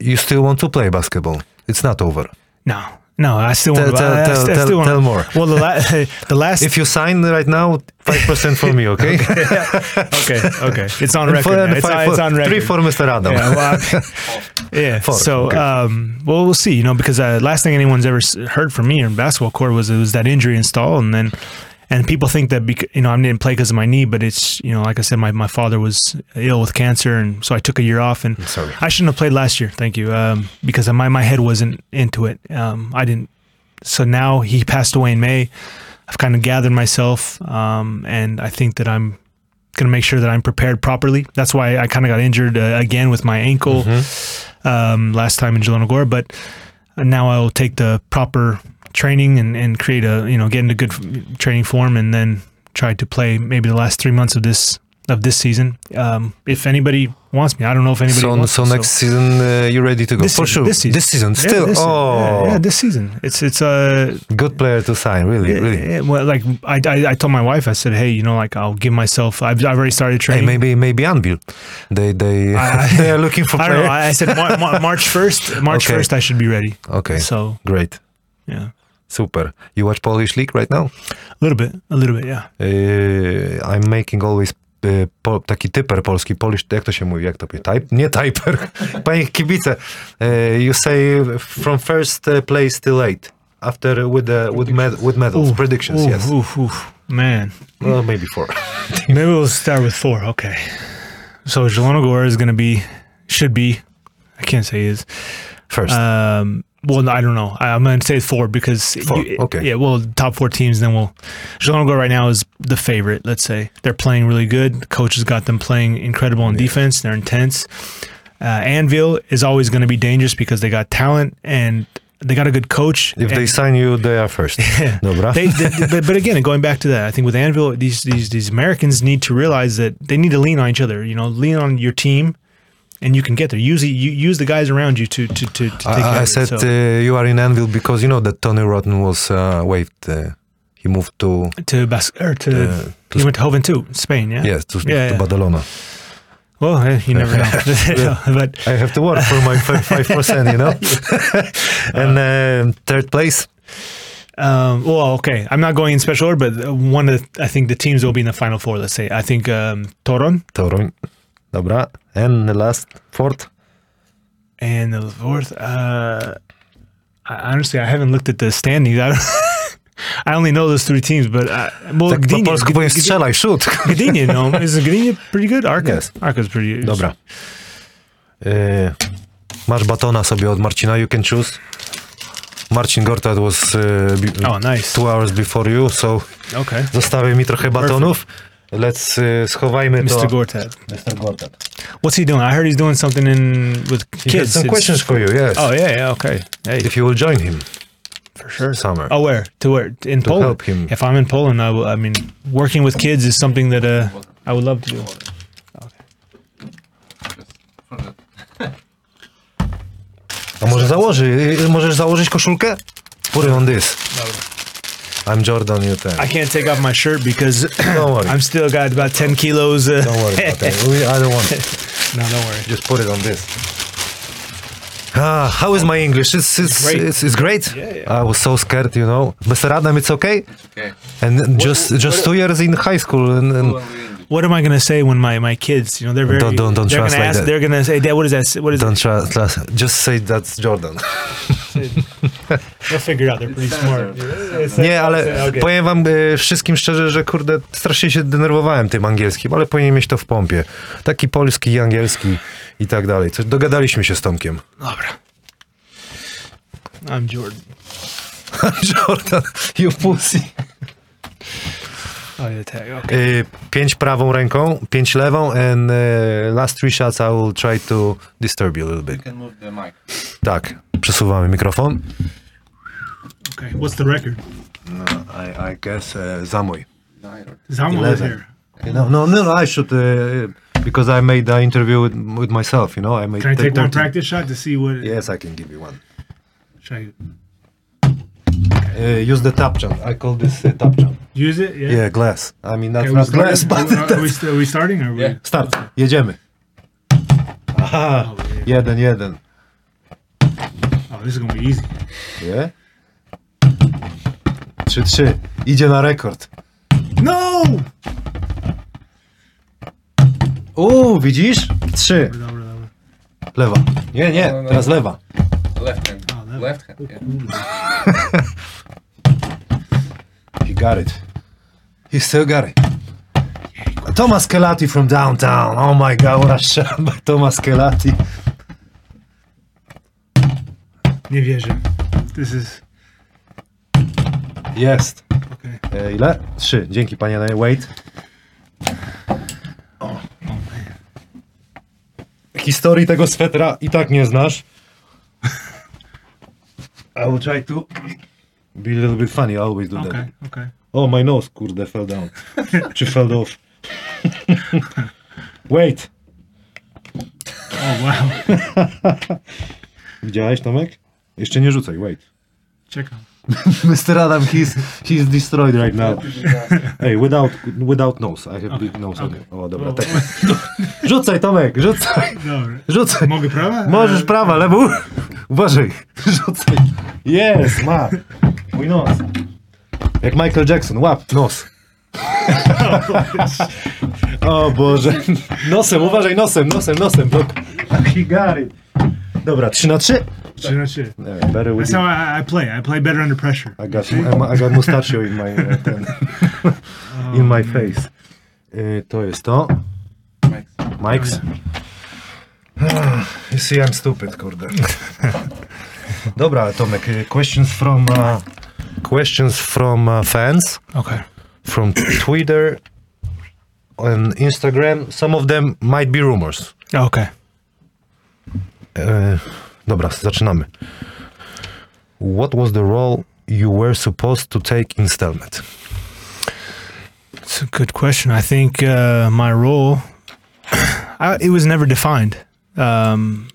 you still want to play basketball it's not over No, no, I still Tell- want. tell- I, I tell- still tell- tell more. Well, the, la- the last. if you sign right now 5% for me okay, okay, okay, it's on record. for- now. and It's, five it's on record. three for mr adam Yeah, well, I- yeah. Four, So, okay. um, well, we'll see. You know, because uh, last thing anyone's ever heard from me in basketball court was it was that injury install, and then, and people think that bec- you know I didn't play because of my knee, but it's you know like I said, my, my father was ill with cancer, and so I took a year off, and sorry. I shouldn't have played last year. Thank you, um, because my my head wasn't into it. Um, I didn't. So now he passed away in May. I've kind of gathered myself, um, and I think that I'm going to make sure that I'm prepared properly. That's why I kind of got injured uh, again with my ankle um, last time in Zielona Góra, but now I'll take the proper training and, and create a you know get into good training form and then try to play maybe the last three months of this of this season. Um, if anybody wants me, I don't know if anybody so, wants so me, next season uh, you're ready to go this for season, sure This season, season Yeah, still this season. oh yeah, yeah, this season. It's it's a good player to sign really really yeah, well, like I, I I told my wife, I said, hey, you know, like I'll give myself. I've, I've already started Hey, training. maybe maybe Anwil. They they I- they are looking for I don't know. I said Mar- Mar- March first. March Okay. first, I should be ready. Okay, So great, yeah, super. You watch Polish league right now? a little bit, a little bit, yeah. Uh, I'm making always uh, po, taki typer polski, Polish, jak to się mówi, jak to? Type? Nie typer, panie kibice. Uh, you say from first place till eight. After with the with med, with medals Ooh, predictions, ooh, yes. ooh, ooh, man. Well, maybe four. Maybe we'll start with four. Okay. So Zielona Góra is going to be, should be, I can't say is, First. Um, well, no, I don't know. I, I'm going to say four because Four, you- okay. yeah, well, top four teams. Then we'll. Zielona Góra right now is the favorite. Let's say they're playing really good. The coach has got them playing incredible on defense. They're intense. Uh, Anwil is always going to be dangerous because they got talent and they got a good coach. If and they sign you, they are first. Dobra. they, they, but, but again, going back to that, I think with Anwil, these these these Americans need to realize that they need to lean on each other. You know, lean on your team, and you can get there. Use the- you use the guys around you to to to, to take care I, I said it. So, uh, you are in Anwil because you know that Tony Wroten was uh, waived. Uh, he moved to to Bas- or to, uh, to he went to Joventut, Spain. Yeah. yes to, Yeah, to yeah. Badalona. Well, eh, you never know. but I have to work for my five percent, you know. and um third place, um, well, okay. I'm not going in special order, but one of the, I think the teams will be in the final four. Let's say I think um, Toron Toruń. Dobra. And the last fourth. and the fourth. Uh, I, honestly, I haven't looked at the standings. I, I only know those three teams, but uh, well, Tak po Gdynia, polsku strzelaj, shoot. Gdynia, no, is Gdynia pretty good? Arka, Yes. Arka's pretty good. Dobra. E, masz batona sobie od Marcina, you can choose. Marcin Gortat was uh, Oh, nice. two hours before you, so Okay, zostawię mi trochę batonów. Let's uh, schowajmy to. Mr. Gortat. Mr. Gortat. What's he doing? I heard he's doing something in with He kids. has some It's- questions for you, yes. Oh yeah, yeah, okay. Hey, If you will join him for sure. summer. Oh, where to where in To Poland? help him. If I'm in Poland, I, will, I mean, working with kids is something that uh, I would love to do. A może założy, możesz założyć koszulkę? Put it on this. I'm Jordan, you ten. I can't take off my shirt because Don't worry. I'm still got about ten kilos. Uh, Don't worry about that. We- I don't want it. no, don't worry. Just put it on this. Ah, how is my English? It's it's Great. It's, it's great. Yeah, yeah. I was so scared, you know. Mr. Adam, it's okay. Okay. And just just two years in high school, and, and What am I gonna say when my, my kids? You know, they're very. Don't- don't- don't they're gonna ask. that. They're gonna say, "Dad, what is that? What is don't it?" try, trust. Just say that's Jordan. They'll figure out. They're pretty smart. It's- Nie, ale Okay. powiem wam e, wszystkim szczerze, że kurde, strasznie się denerwowałem tym angielskim, ale powinien mieć to w pompie. Taki polski i angielski i tak dalej. Coś, dogadaliśmy się z Tomkiem. Dobra. I'm Jordan. Jordan, you pussy. Oh, tag. Okay. Y, pięć prawą ręką, pięć lewą, and y, last three shots I will try to disturb you a little You bit. can move the mic. Tak, przesuwamy mikrofon. Okay. What's the record? No, I, I guess uh, za mój. Zamo was Eleven. here. No, no, no, I should, uh, because I made the interview with, with myself, you know, I made Can I take one 30. practice shot to see what? Yes, I can give you one. Should I Uh, use the tap jump. I call this uh, tap jump. use it? Yeah. Yeah, glass. I mean, that's Okay, not glass, starting? but Are, are, we, st- are we starting or? Are Yeah. we? start. Jedziemy. Aha, Oh, yeah. jeden, jeden. oh, this is gonna be easy. Nie? 3-3. Idzie na rekord. No. Uuu, widzisz? 3. Dobra, dobra, dobra. Lewa. Nie, nie, No, no, teraz no. lewa. Left hand. Oh, left. left hand. Yeah. He got it. He still got it. Thomas Kelati from downtown. Oh my god, what a shot by Thomas Kelati. Nie wierzę. This is Jest. okay. E, ile? Trzy. Dzięki panie wait. Historii tego swetra i tak nie znasz. I will try to be a little bit funny. I always do that. Okay. Okay. Oh, my nose, kurde, fell down. Czy fell off. Wait. Oh wow. Widziałeś, Tomek? Jeszcze nie rzucaj, wait. Out. Mr. Adam, he's, he's destroyed right now. Hey, without, without nose. I have big nose. okay. O, dobra. Tak. Rzucaj, Tomek, rzucaj. Dobra. Rzucaj. Mogę prawa? Możesz E, prawa, lewo. Uważaj. Rzucaj. Jest, ma. Mój nos. Jak Michael Jackson, łap, nos. o Boże. Nosem, uważaj, nosem, nosem, nosem. Blok. He got it. Dobra, 3 na 3. Trzy na trzy. Better with That's how I, I play. I play better under pressure. I got, I got mustachio in my, uh, ten, in my face. Y, to jest to. Mike's. Mike's. You see, I'm stupid, kurde. Dobra, Tomek, y, questions from uh, questions from uh, fans Okay. from Twitter and Instagram. Some of them might be rumors. Okay. E, dobra, zaczynamy. What was the role you were supposed to take in Stelmet? It's a good question. I think uh, my role, I, it was never defined. Um,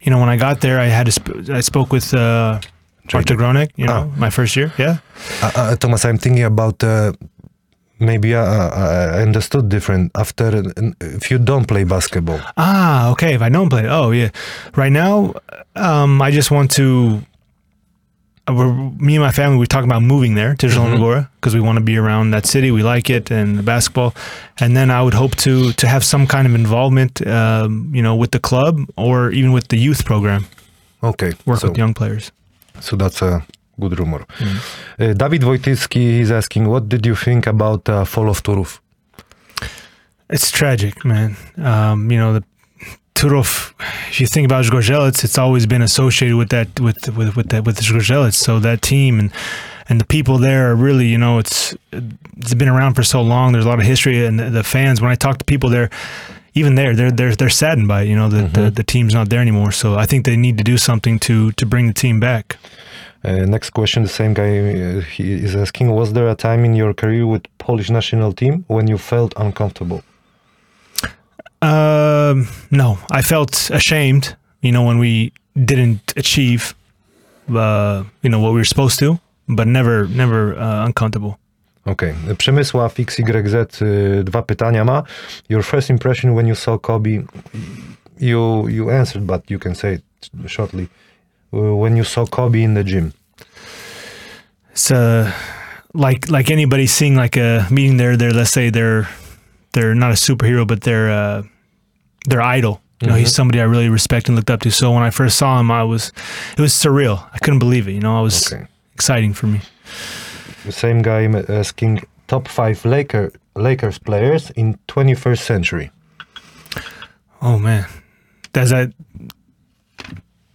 you know, when I got there, I had. Sp- I spoke with uh, Artur Gronek. You know, my first year. Yeah. Uh, uh, Thomas, I'm thinking about uh, maybe uh, uh, I understood different after uh, if you don't play basketball. Ah, okay. If I don't play, oh yeah. Right now, um, I just want to. uh, We're, me and my family, we talk about moving there to Zielona Góra because we want to be around that city. We like it and the basketball, and then I would hope to to have some kind of involvement, um, you know, with the club or even with the youth program. Okay, Work so, with young players. So that's a good rumor. Uh, David Wojtycki is asking, what did you think about uh, fall of Turów? It's tragic, man. Um, you know, the Turów. If you think about Zgorzelec, it's always been associated with that, with with with that, with Zgorzelec. So that team and and the people there are really, you know, it's it's been around for so long. There's a lot of history, and the, the fans. When I talk to people there, even there, they're they're they're saddened by it. You know, that the, the team's not there anymore. So I think they need to do something to to bring the team back. Uh, next question, the same guy uh, he is asking, was there a time in your career with Polish national team when you felt uncomfortable? Um, no, I felt ashamed. You know, when we didn't achieve, uh, you know, what we were supposed to, but never, never uh, uncomfortable. Okej, Przemysław XYZ, y, dwa pytania ma. Your first impression when you saw Kobe, you, you answered, but you can say it shortly. Uh, When you saw Kobe in the gym. It's uh, like like anybody seeing like a meeting their their let's say they're they're not a superhero, but they're uh, their idol. You know, he's somebody I really respect and looked up to. So when I first saw him, I was it was surreal. I couldn't believe it. You know, I was Okay. exciting for me. The same guy asking top five Laker, Lakers players in 21st century. Oh man, that's that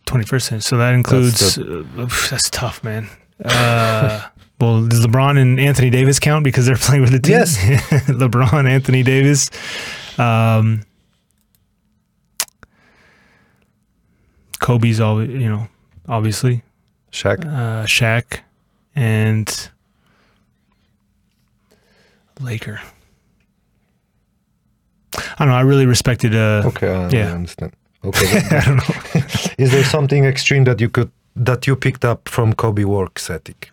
twenty first century. So that includes the- uh, that's tough, man. Uh, well, does LeBron and Anthony Davis count because they're playing with the team? Yes. LeBron, Anthony Davis, um, Kobe's all you know, obviously, Shaq? uh, Shaq, and Laker. I don't know. I really respected. Uh, Okay, I Yeah. understand. Okay. I don't know. is there something extreme that you could that you picked up from Kobe work ethic?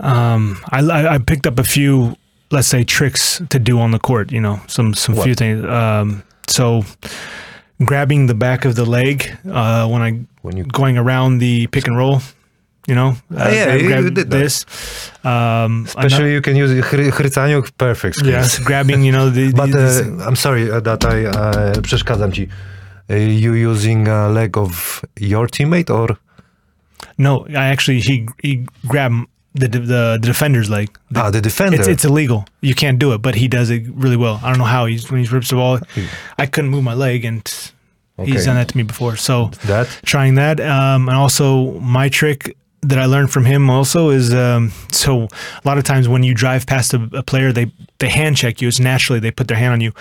Um, I, I I picked up a few, let's say, tricks to do on the court. You know, some some What? few things. Um, so grabbing the back of the leg uh, when I When you going around the pick and roll. You know, uh, Ah, yeah, you- you did this. Um, Especially you can use Chry- Chrycaniuk, perfect. yes, grabbing. You know, the, But uh, I'm sorry uh, that I uh, przeszkadzam ci. Uh, you using a leg of your teammate or no, I actually he he grabbed the the, the defender's leg. The- ah the defender? It's, it's illegal. You can't do it, but he does it really well. I don't know how he's when he rips the ball. I couldn't move my leg, and Okay. he's done that to me before. So that trying that, um, and also my trick that I learned from him also is um, so a lot of times when you drive past a, a player, they they hand check you. It's naturally they put their hand on you.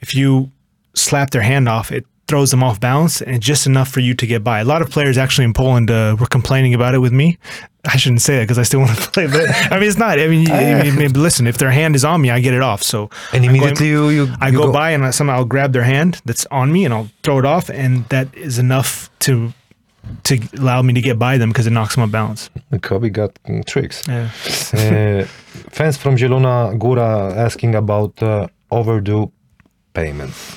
If you slap their hand off, it throws them off balance, and just enough for you to get by. A lot of players actually in Poland uh, were complaining about it with me. I shouldn't say that because I still want to play, but I mean it's not. I mean, I mean, listen, if their hand is on me, I get it off. So and I'm immediately going- you you, I you go, by and I, somehow I'll grab their hand that's on me and I'll throw it off, and that is enough to to allow me to get by them because it knocks them off balance. Kobe got tricks. Yeah. uh, fans from Zielona Góra asking about uh, overdue payments.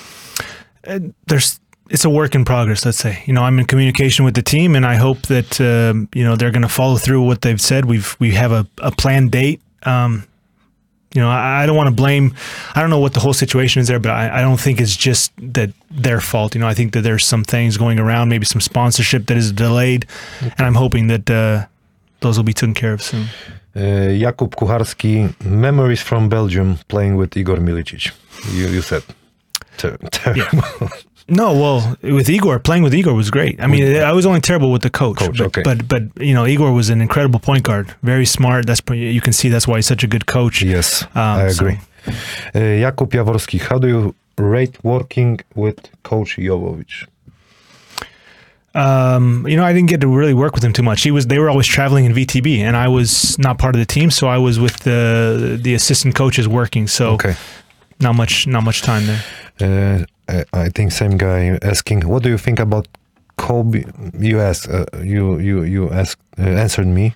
And there's it's a work in progress. Let's say you know I'm in communication with the team, and I hope that um, you know they're going to follow through what they've said. We've we have a, a planned date. Um, you know, I, I don't want to blame. I don't know what the whole situation is there, but I, I don't think it's just that their fault. You know, I think that there's some things going around, maybe some sponsorship that is delayed, and I'm hoping that uh, those will be taken care of soon. Uh, Jakub Kucharski, memories from Belgium playing with Igor Milicic. You, you said. Ter- terrible. No, well, with Igor, playing with Igor was great. I mean, I was only terrible with the coach. Coach, but, okay. but but you know, Igor was an incredible point guard, very smart. That's you can see that's why he's such a good coach. Yes, Um, I so- agree. Uh, Jakub Jaworski, how do you rate working with Coach Jovovich? Um, you know, I didn't get to really work with him too much. He was they were always traveling in VTB, and I was not part of the team, so I was with the the assistant coaches working. So Okay. not much not much time there. Uh, I I think same guy asking, what do you think about Kobe? You asked, uh, you you you asked, uh, answered me,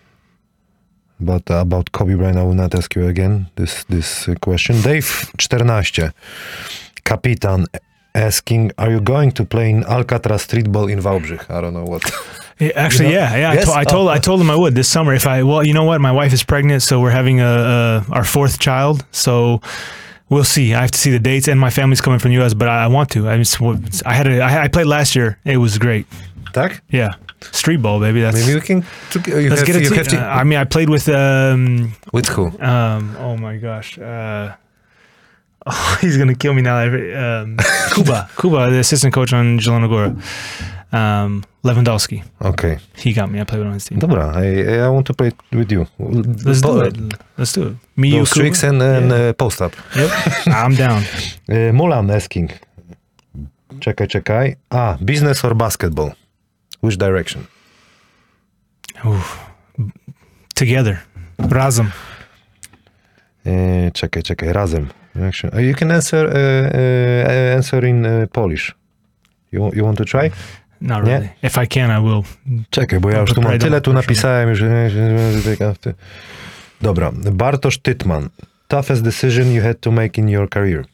but about Kobe Bryant, I will not ask you again this this uh, question. Dave 14, kapitan asking, are you going to play in Alcatraz streetball in Wałbrzych? I don't know what. Yeah, actually, know? yeah, yeah. Yes? I, to- I told Oh. I told him I would this summer if I. Well, you know what? My wife is pregnant, so we're having a, a our fourth child. So we'll see. I have to see the dates, and my family's coming from the U.S., but I, I want to. I just, I had a I, I played last year. It was great. tak? Yeah, street ball, baby. That's Maybe we can. You let's get team. to, Uh, I mean, I played with um with who? um. Oh my gosh. Uh, oh, he's gonna kill me now. Um, Cuba, Kuba, the assistant coach on Zielona Góra. Um, Lewandowski. Okay. He got me. I played on his team. Dobra, I, I want to play with you. Let's Po- do it. Let's do it. Me, you, Those Kuba? tricks and, and Yeah. uh, post up. Yep. I'm down. Uh, Mulan asking. Czekaj, czekaj. Ah, business or basketball? Which direction? Oof. Together. Razem. Uh, czekaj, czekaj, razem. Uh, you can answer uh, uh, answer in uh, Polish. You, you want to try? Not Nie? really. If I can, I will. Czekaj, bo ja już tu mam tyle tu napisałem, że... że- Dobra, Bartosz Tytman. Toughest decision you had to make in your career?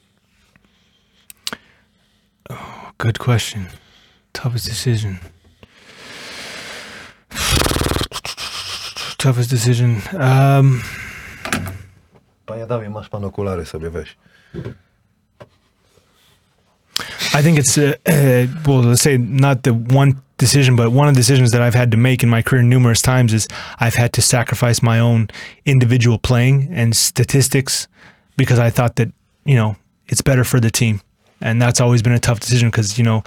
Oh, Good question. Toughest decision. Toughest decision. Um, Panie Dawie, masz pan okulary sobie weź. I think it's uh, uh, well, let's say not the one decision, but one of the decisions that I've had to make in my career numerous times is I've had to sacrifice my own individual playing and statistics because I thought that you know it's better for the team, and that's always been a tough decision because you know,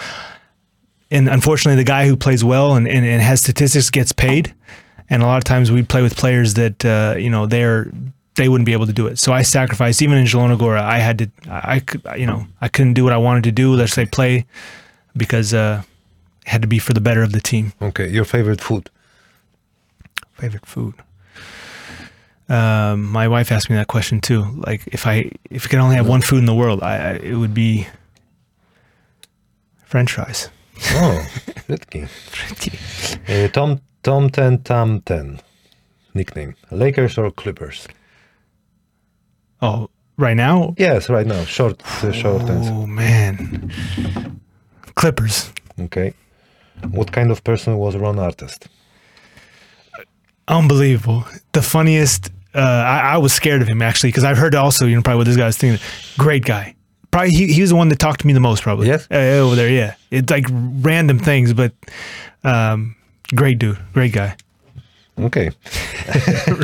and unfortunately, the guy who plays well and, and, and has statistics gets paid, and a lot of times we play with players that uh, you know they're they wouldn't be able to do it. So I sacrificed even in Zielona Góra. I had to, I, could, you know, I couldn't do what I wanted to do. Let's say play, because uh, it had to be for the better of the team. Okay, your favorite food? Favorite food. Um, my wife asked me that question too. Like if I if I could only have one food in the world, I, I it would be French fries. O, frytki. Uh, Tom, Tom Ten Tam Ten. Nickname. Lakers or Clippers? Oh, right now. Yes, right now. Short, uh, short answer. Oh man, Clippers. Okay. What kind of person was Ron Artest? unbelievable. The funniest. Uh, I, I was scared of him actually because I've heard also, you know, probably what this guy's thinking. Great guy. Probably he, he was the one that talked to me the most. Probably. Yes? Uh, over there, yeah. It's like random things, but um, great dude, great guy. Okay.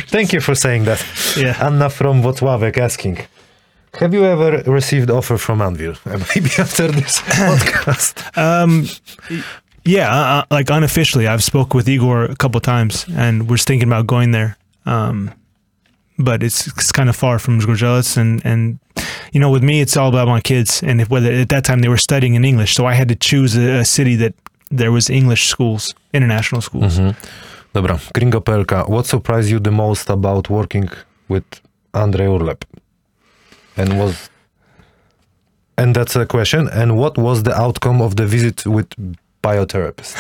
Thank you for saying that. Yeah. Anna from Włocławek asking. Have you ever received offer from Anwil? Maybe after this podcast. Um, yeah, uh, like unofficially, I've spoke with Igor a couple times, and we're thinking about going there. Um, but it's, it's kind of far from Zgorzelec, and and you know, with me, it's all about my kids, and if, whether at that time they were studying in English, so I had to choose a, a city that there was English schools, international schools. Dobra, Gringo PLK. What surprised you the most about working with Andrej Urlep? And was and that's a question. And what was the outcome of the visit with biotherapist?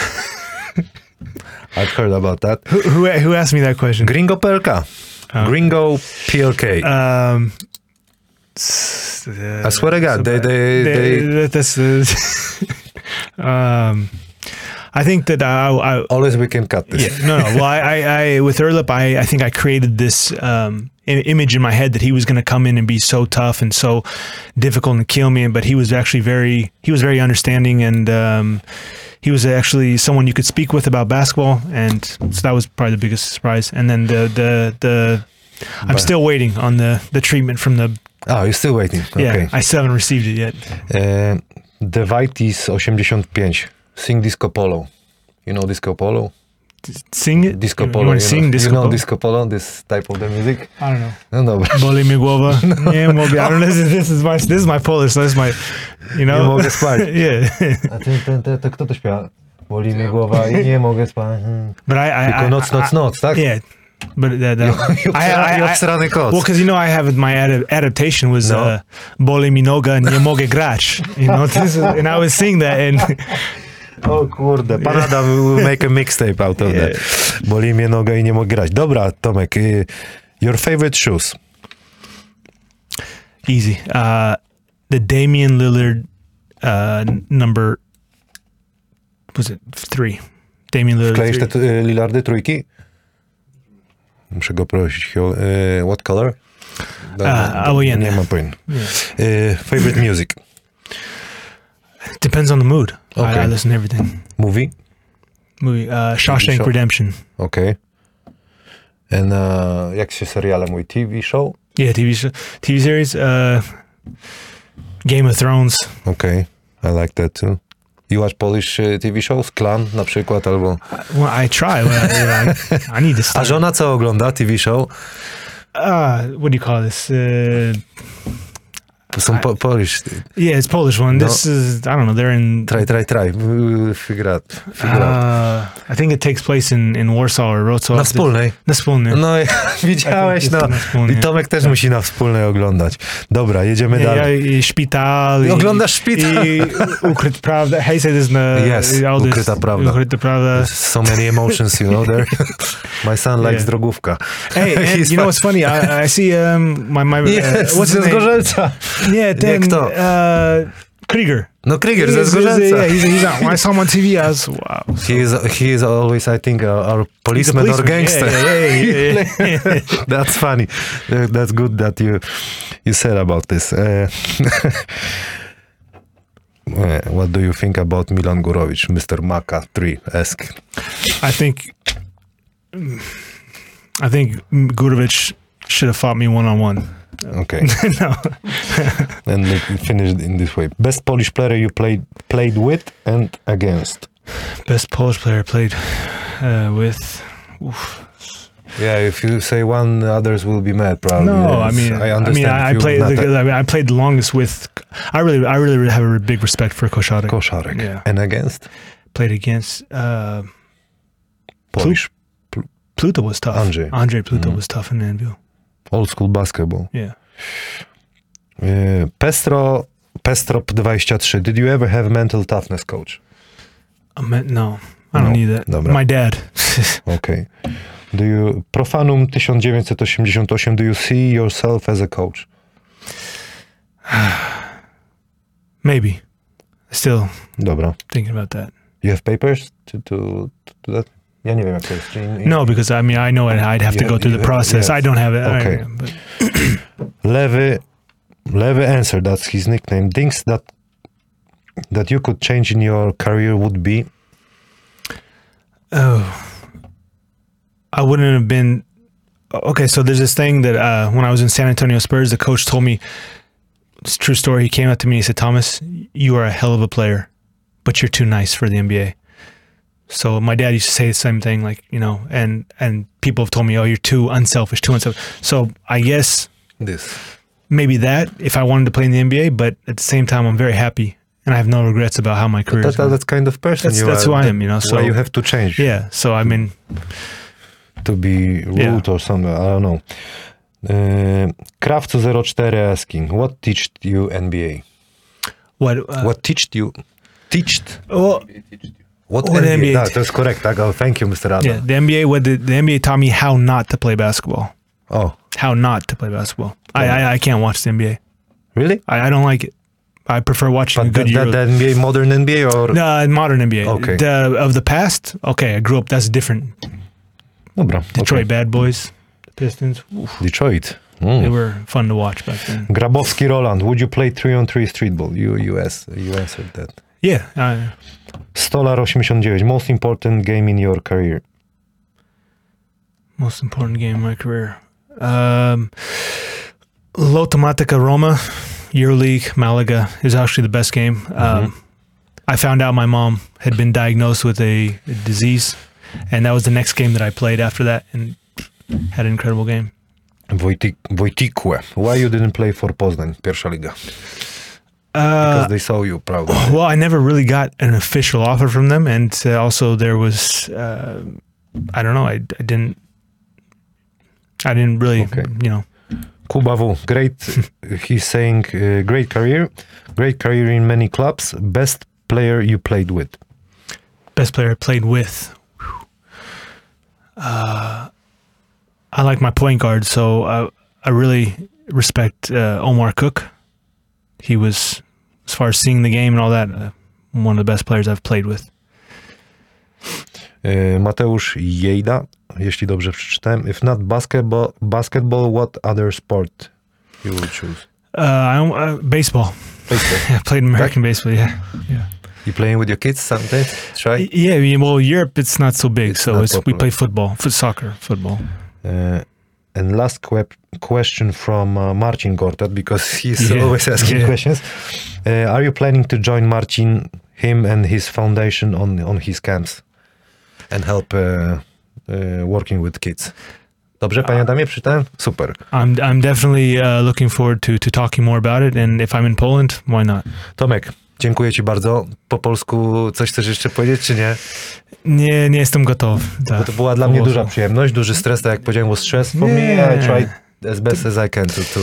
I've heard about that. Who, who who asked me that question? Gringo PLK. Oh. Gringo PLK. Um, I swear to God, they they, they that- that's the. um, I think that I, I always we can cut this. Yeah, no, no. Well, I, I, I with Urlep, I, I think I created this um, image in my head that he was going to come in and be so tough and so difficult and kill me. But he was actually very, he was very understanding, and um, he was actually someone you could speak with about basketball. And so that was probably the biggest surprise. And then the the the, I'm But- still waiting on the the treatment from the Oh, you're still waiting. Yeah, Okay. I still haven't received it yet. Uh, the Devitis 85. Sing Disco Polo. You know Disco Polo? Sing it. Disco Polo. want you to sing know, disco? You know polo? Disco Polo, this type of the music? I don't know. No dobra. Boli mi głowa. Nie mogę. I don't know. This is, this is my this is my Polish. So this is my, you know. Nie mogę spać. yeah. A ten, ten, ten, to kto to śpiewa? Boli mnie głowa i nie mogę spać. Hmm. But I, I Tylko I- noc, noc, I- noc, tak? Yeah. But that, that I, I, I, I, I, obsrany koc. well, because you know, I have my ad- adaptation was No. uh, "Boli mi noga, nie mogę grać." You know, this is, and I was sing that, and O kurde, pan Adam will make a mixtape out of that. Boli mnie noga i nie mogę grać. Dobra, Tomek, y, your favorite shoes? easy. Uh, the Damian Lillard uh, number was it three? Damian Lillard. Kleisz te three. y, Lillardy trójki? Muszę go prosić. o, y, what color? A, obojętnie. Nie mam pojęcia. Yeah. Y, favorite music? Depends on the mood. I, Okay. I listen to everything. Movie? Movie uh, Shawshank show. Redemption. Okej. And uh, jak się seriale mój TV show? Yeah, TV show, TV series. Uh, Game of Thrones. Okej, I like that too. You watch Polish y, TV shows? Klan na przykład, albo... Well, I try. Well, I, I need to A start. żona co ogląda TV show? Uh, what do you call this? Uh, To są po, Polish. yeah, it's Polish one. No. This is I don't know. They're in. Try, try, try. Figure out. Figure out. Uh, I think it takes place in, in Warsaw or Wrocław. Na wspólnej. Na wspólnej. No widziałeś, no. I Tomek też musi na wspólnej oglądać. Dobra, jedziemy Ja, dalej. i szpital. I i- oglądasz szpital? I ukryta prawda. Hej, say this na... Yes, ukryta prawda. Ukryta prawda. So many emotions, you know, there. My son likes Yeah. drogówka. Hey, and you know what's funny? I, I see um my my Yes, uh, what's his name? Yeah, ten, uh, Krieger. No Krieger ze he's- Zgorzelca. Yeah, he's, he's on. I saw him on TV, as wow. He is, he is always, I think, uh, our a policeman, or policeman. gangster. Yeah, yeah. That's funny. That's good that you you said about this. Uh, uh, what do you think about Milan Gurovic, Mr. Maka 3 esque? I think I think Gurovic should have fought me one on one. Okay, No, and let me finish in this way. Best Polish player you played played with and against? best Polish player played uh, with. Oof. Yeah, if you say one, others will be mad. Probably. No, I mean, I I, understand. mean, I, I played. The, I, mean, I played the longest with. I really, I really have a big respect for Koshadek. Koszarek. Yeah. And against Played against uh, Polish Pluta was tough. Andrzej. Andre Pluta Mhm. was tough in Anwil. Old school basketball. Yeah. Uh, Pestro Pestrop 23. Did you ever have mental toughness coach? I meant, no, I don't No, need that. dobra. My dad. Okay. Do you Profanum 1988 do you see yourself as a coach? Maybe. Still Dobra. thinking about that. You have papers to to, to do that? Ja nie wiem jak to jest. Czy in- No, because I mean, I know it. I'd have to go through the process. yes. I don't have it. I- Okay. but Lewy Lewy answer, that's his nickname. Things that that you could change in your career would be Oh, I wouldn't have been. Okay, so there's this thing that uh, when I was in San Antonio Spurs, the coach told me. It's a true story. He came up to me. He said, "Thomas, you are a hell of a player, but you're too nice for the NBA." So my dad used to say the same thing, like you know, and and people have told me, "Oh, you're too unselfish, too unselfish." So I guess this. maybe that if I wanted to play in the NBA, but at the same time, I'm very happy and I have no regrets about how my career That, is. that, that's kind of person That's- you that's are. who I am, you know, so- you have to change Yeah. So I mean, to be rude Yeah. or something. I don't know. Uh, Krawcu 04 asking, what teached you NBA? what? Uh, What teached you? Teached? Well, What, What NBA? NBA? To jest korekt, tak? Oh, thank you, Mr. Adam. yeah, the NBA. What the, the NBA taught me how not to play basketball. Oh, How not to play basketball. I I, I can't watch the NBA. really? I, I don't like it. I prefer watching But good that, that, NBA, modern NBA or... No, modern NBA. Okay. The, of the past, okay, I grew up. That's different. Dobra, Detroit okay. Bad Boys, the Pistons. Detroit. They Mm. were fun to watch back then. Grabowski Roland, would you play 3 on 3 streetball? You, you, asked, you answered that. Yeah, I, Stolar 89, most important game in your career? most important game in my career. Um, Lottomatica Roma, EuroLeague, Malaga is actually the best game. Um, I found out my mom had been diagnosed with a, a disease, and that was the next game that I played after that, and had an incredible game. Wojtik, Wojtikłe. Why you didn't play for Poznań, pierwsza liga? Because Uh, they saw you, probably. well, I never really got an official offer from them, and uh, also there was, uh, I don't know, I, I didn't, I didn't really, Okay. you know, Kuba W. Great, he's saying, uh, great career. Great career in many clubs. Best player you played with. best player I played with. Uh, I like my point guard, so I, I really respect uh, Omar Cook. He was, as far as seeing the game and all that, uh, one of the best players I've played with. Mateusz Jejda, jeśli dobrze przeczytałem. If not basketball, basketball, what other sport you would choose? Uh, I, uh, baseball. Baseball. I played American baseball. Yeah, yeah. You playing with your kids sometimes? Try. Yeah, well, Europe it's not so big, It's so it's, we play football, foot soccer, football. Uh, and last que- question from uh, Marcin Gortat, because he's Yeah, always asking yeah. questions. Uh, are you planning to join Marcin, him and his foundation on, on his camps and help uh, uh, working with kids? Dobrze, panie Adamie, przeczytałem? Super. I'm I'm definitely uh, looking forward to to talking more about it, and if I'm in Poland, why not? Tomek, dziękuję ci bardzo. Po polsku coś chcesz jeszcze powiedzieć, czy nie? Nie, nie jestem gotowy. Bo Tak. to była dla mnie Po duża przyjemność, duży stres, tak jak powiedziałem, was stress for me. I tried as best as I can to, to,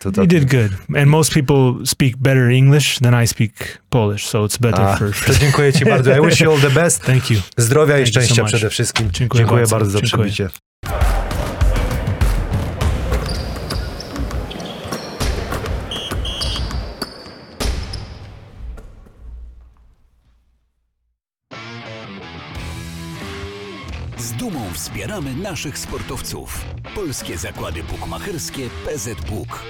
to, to You did good, and most people speak better English than I speak Polish, so it's better A, for. for to dziękuję ci bardzo. I wish you all the best. Thank you. Zdrowia i Thank so szczęścia much. przede wszystkim. Dziękuję Dziękuję bardzo. bardzo za przybycie. Wspieramy naszych sportowców. Polskie zakłady bukmacherskie PZBuk.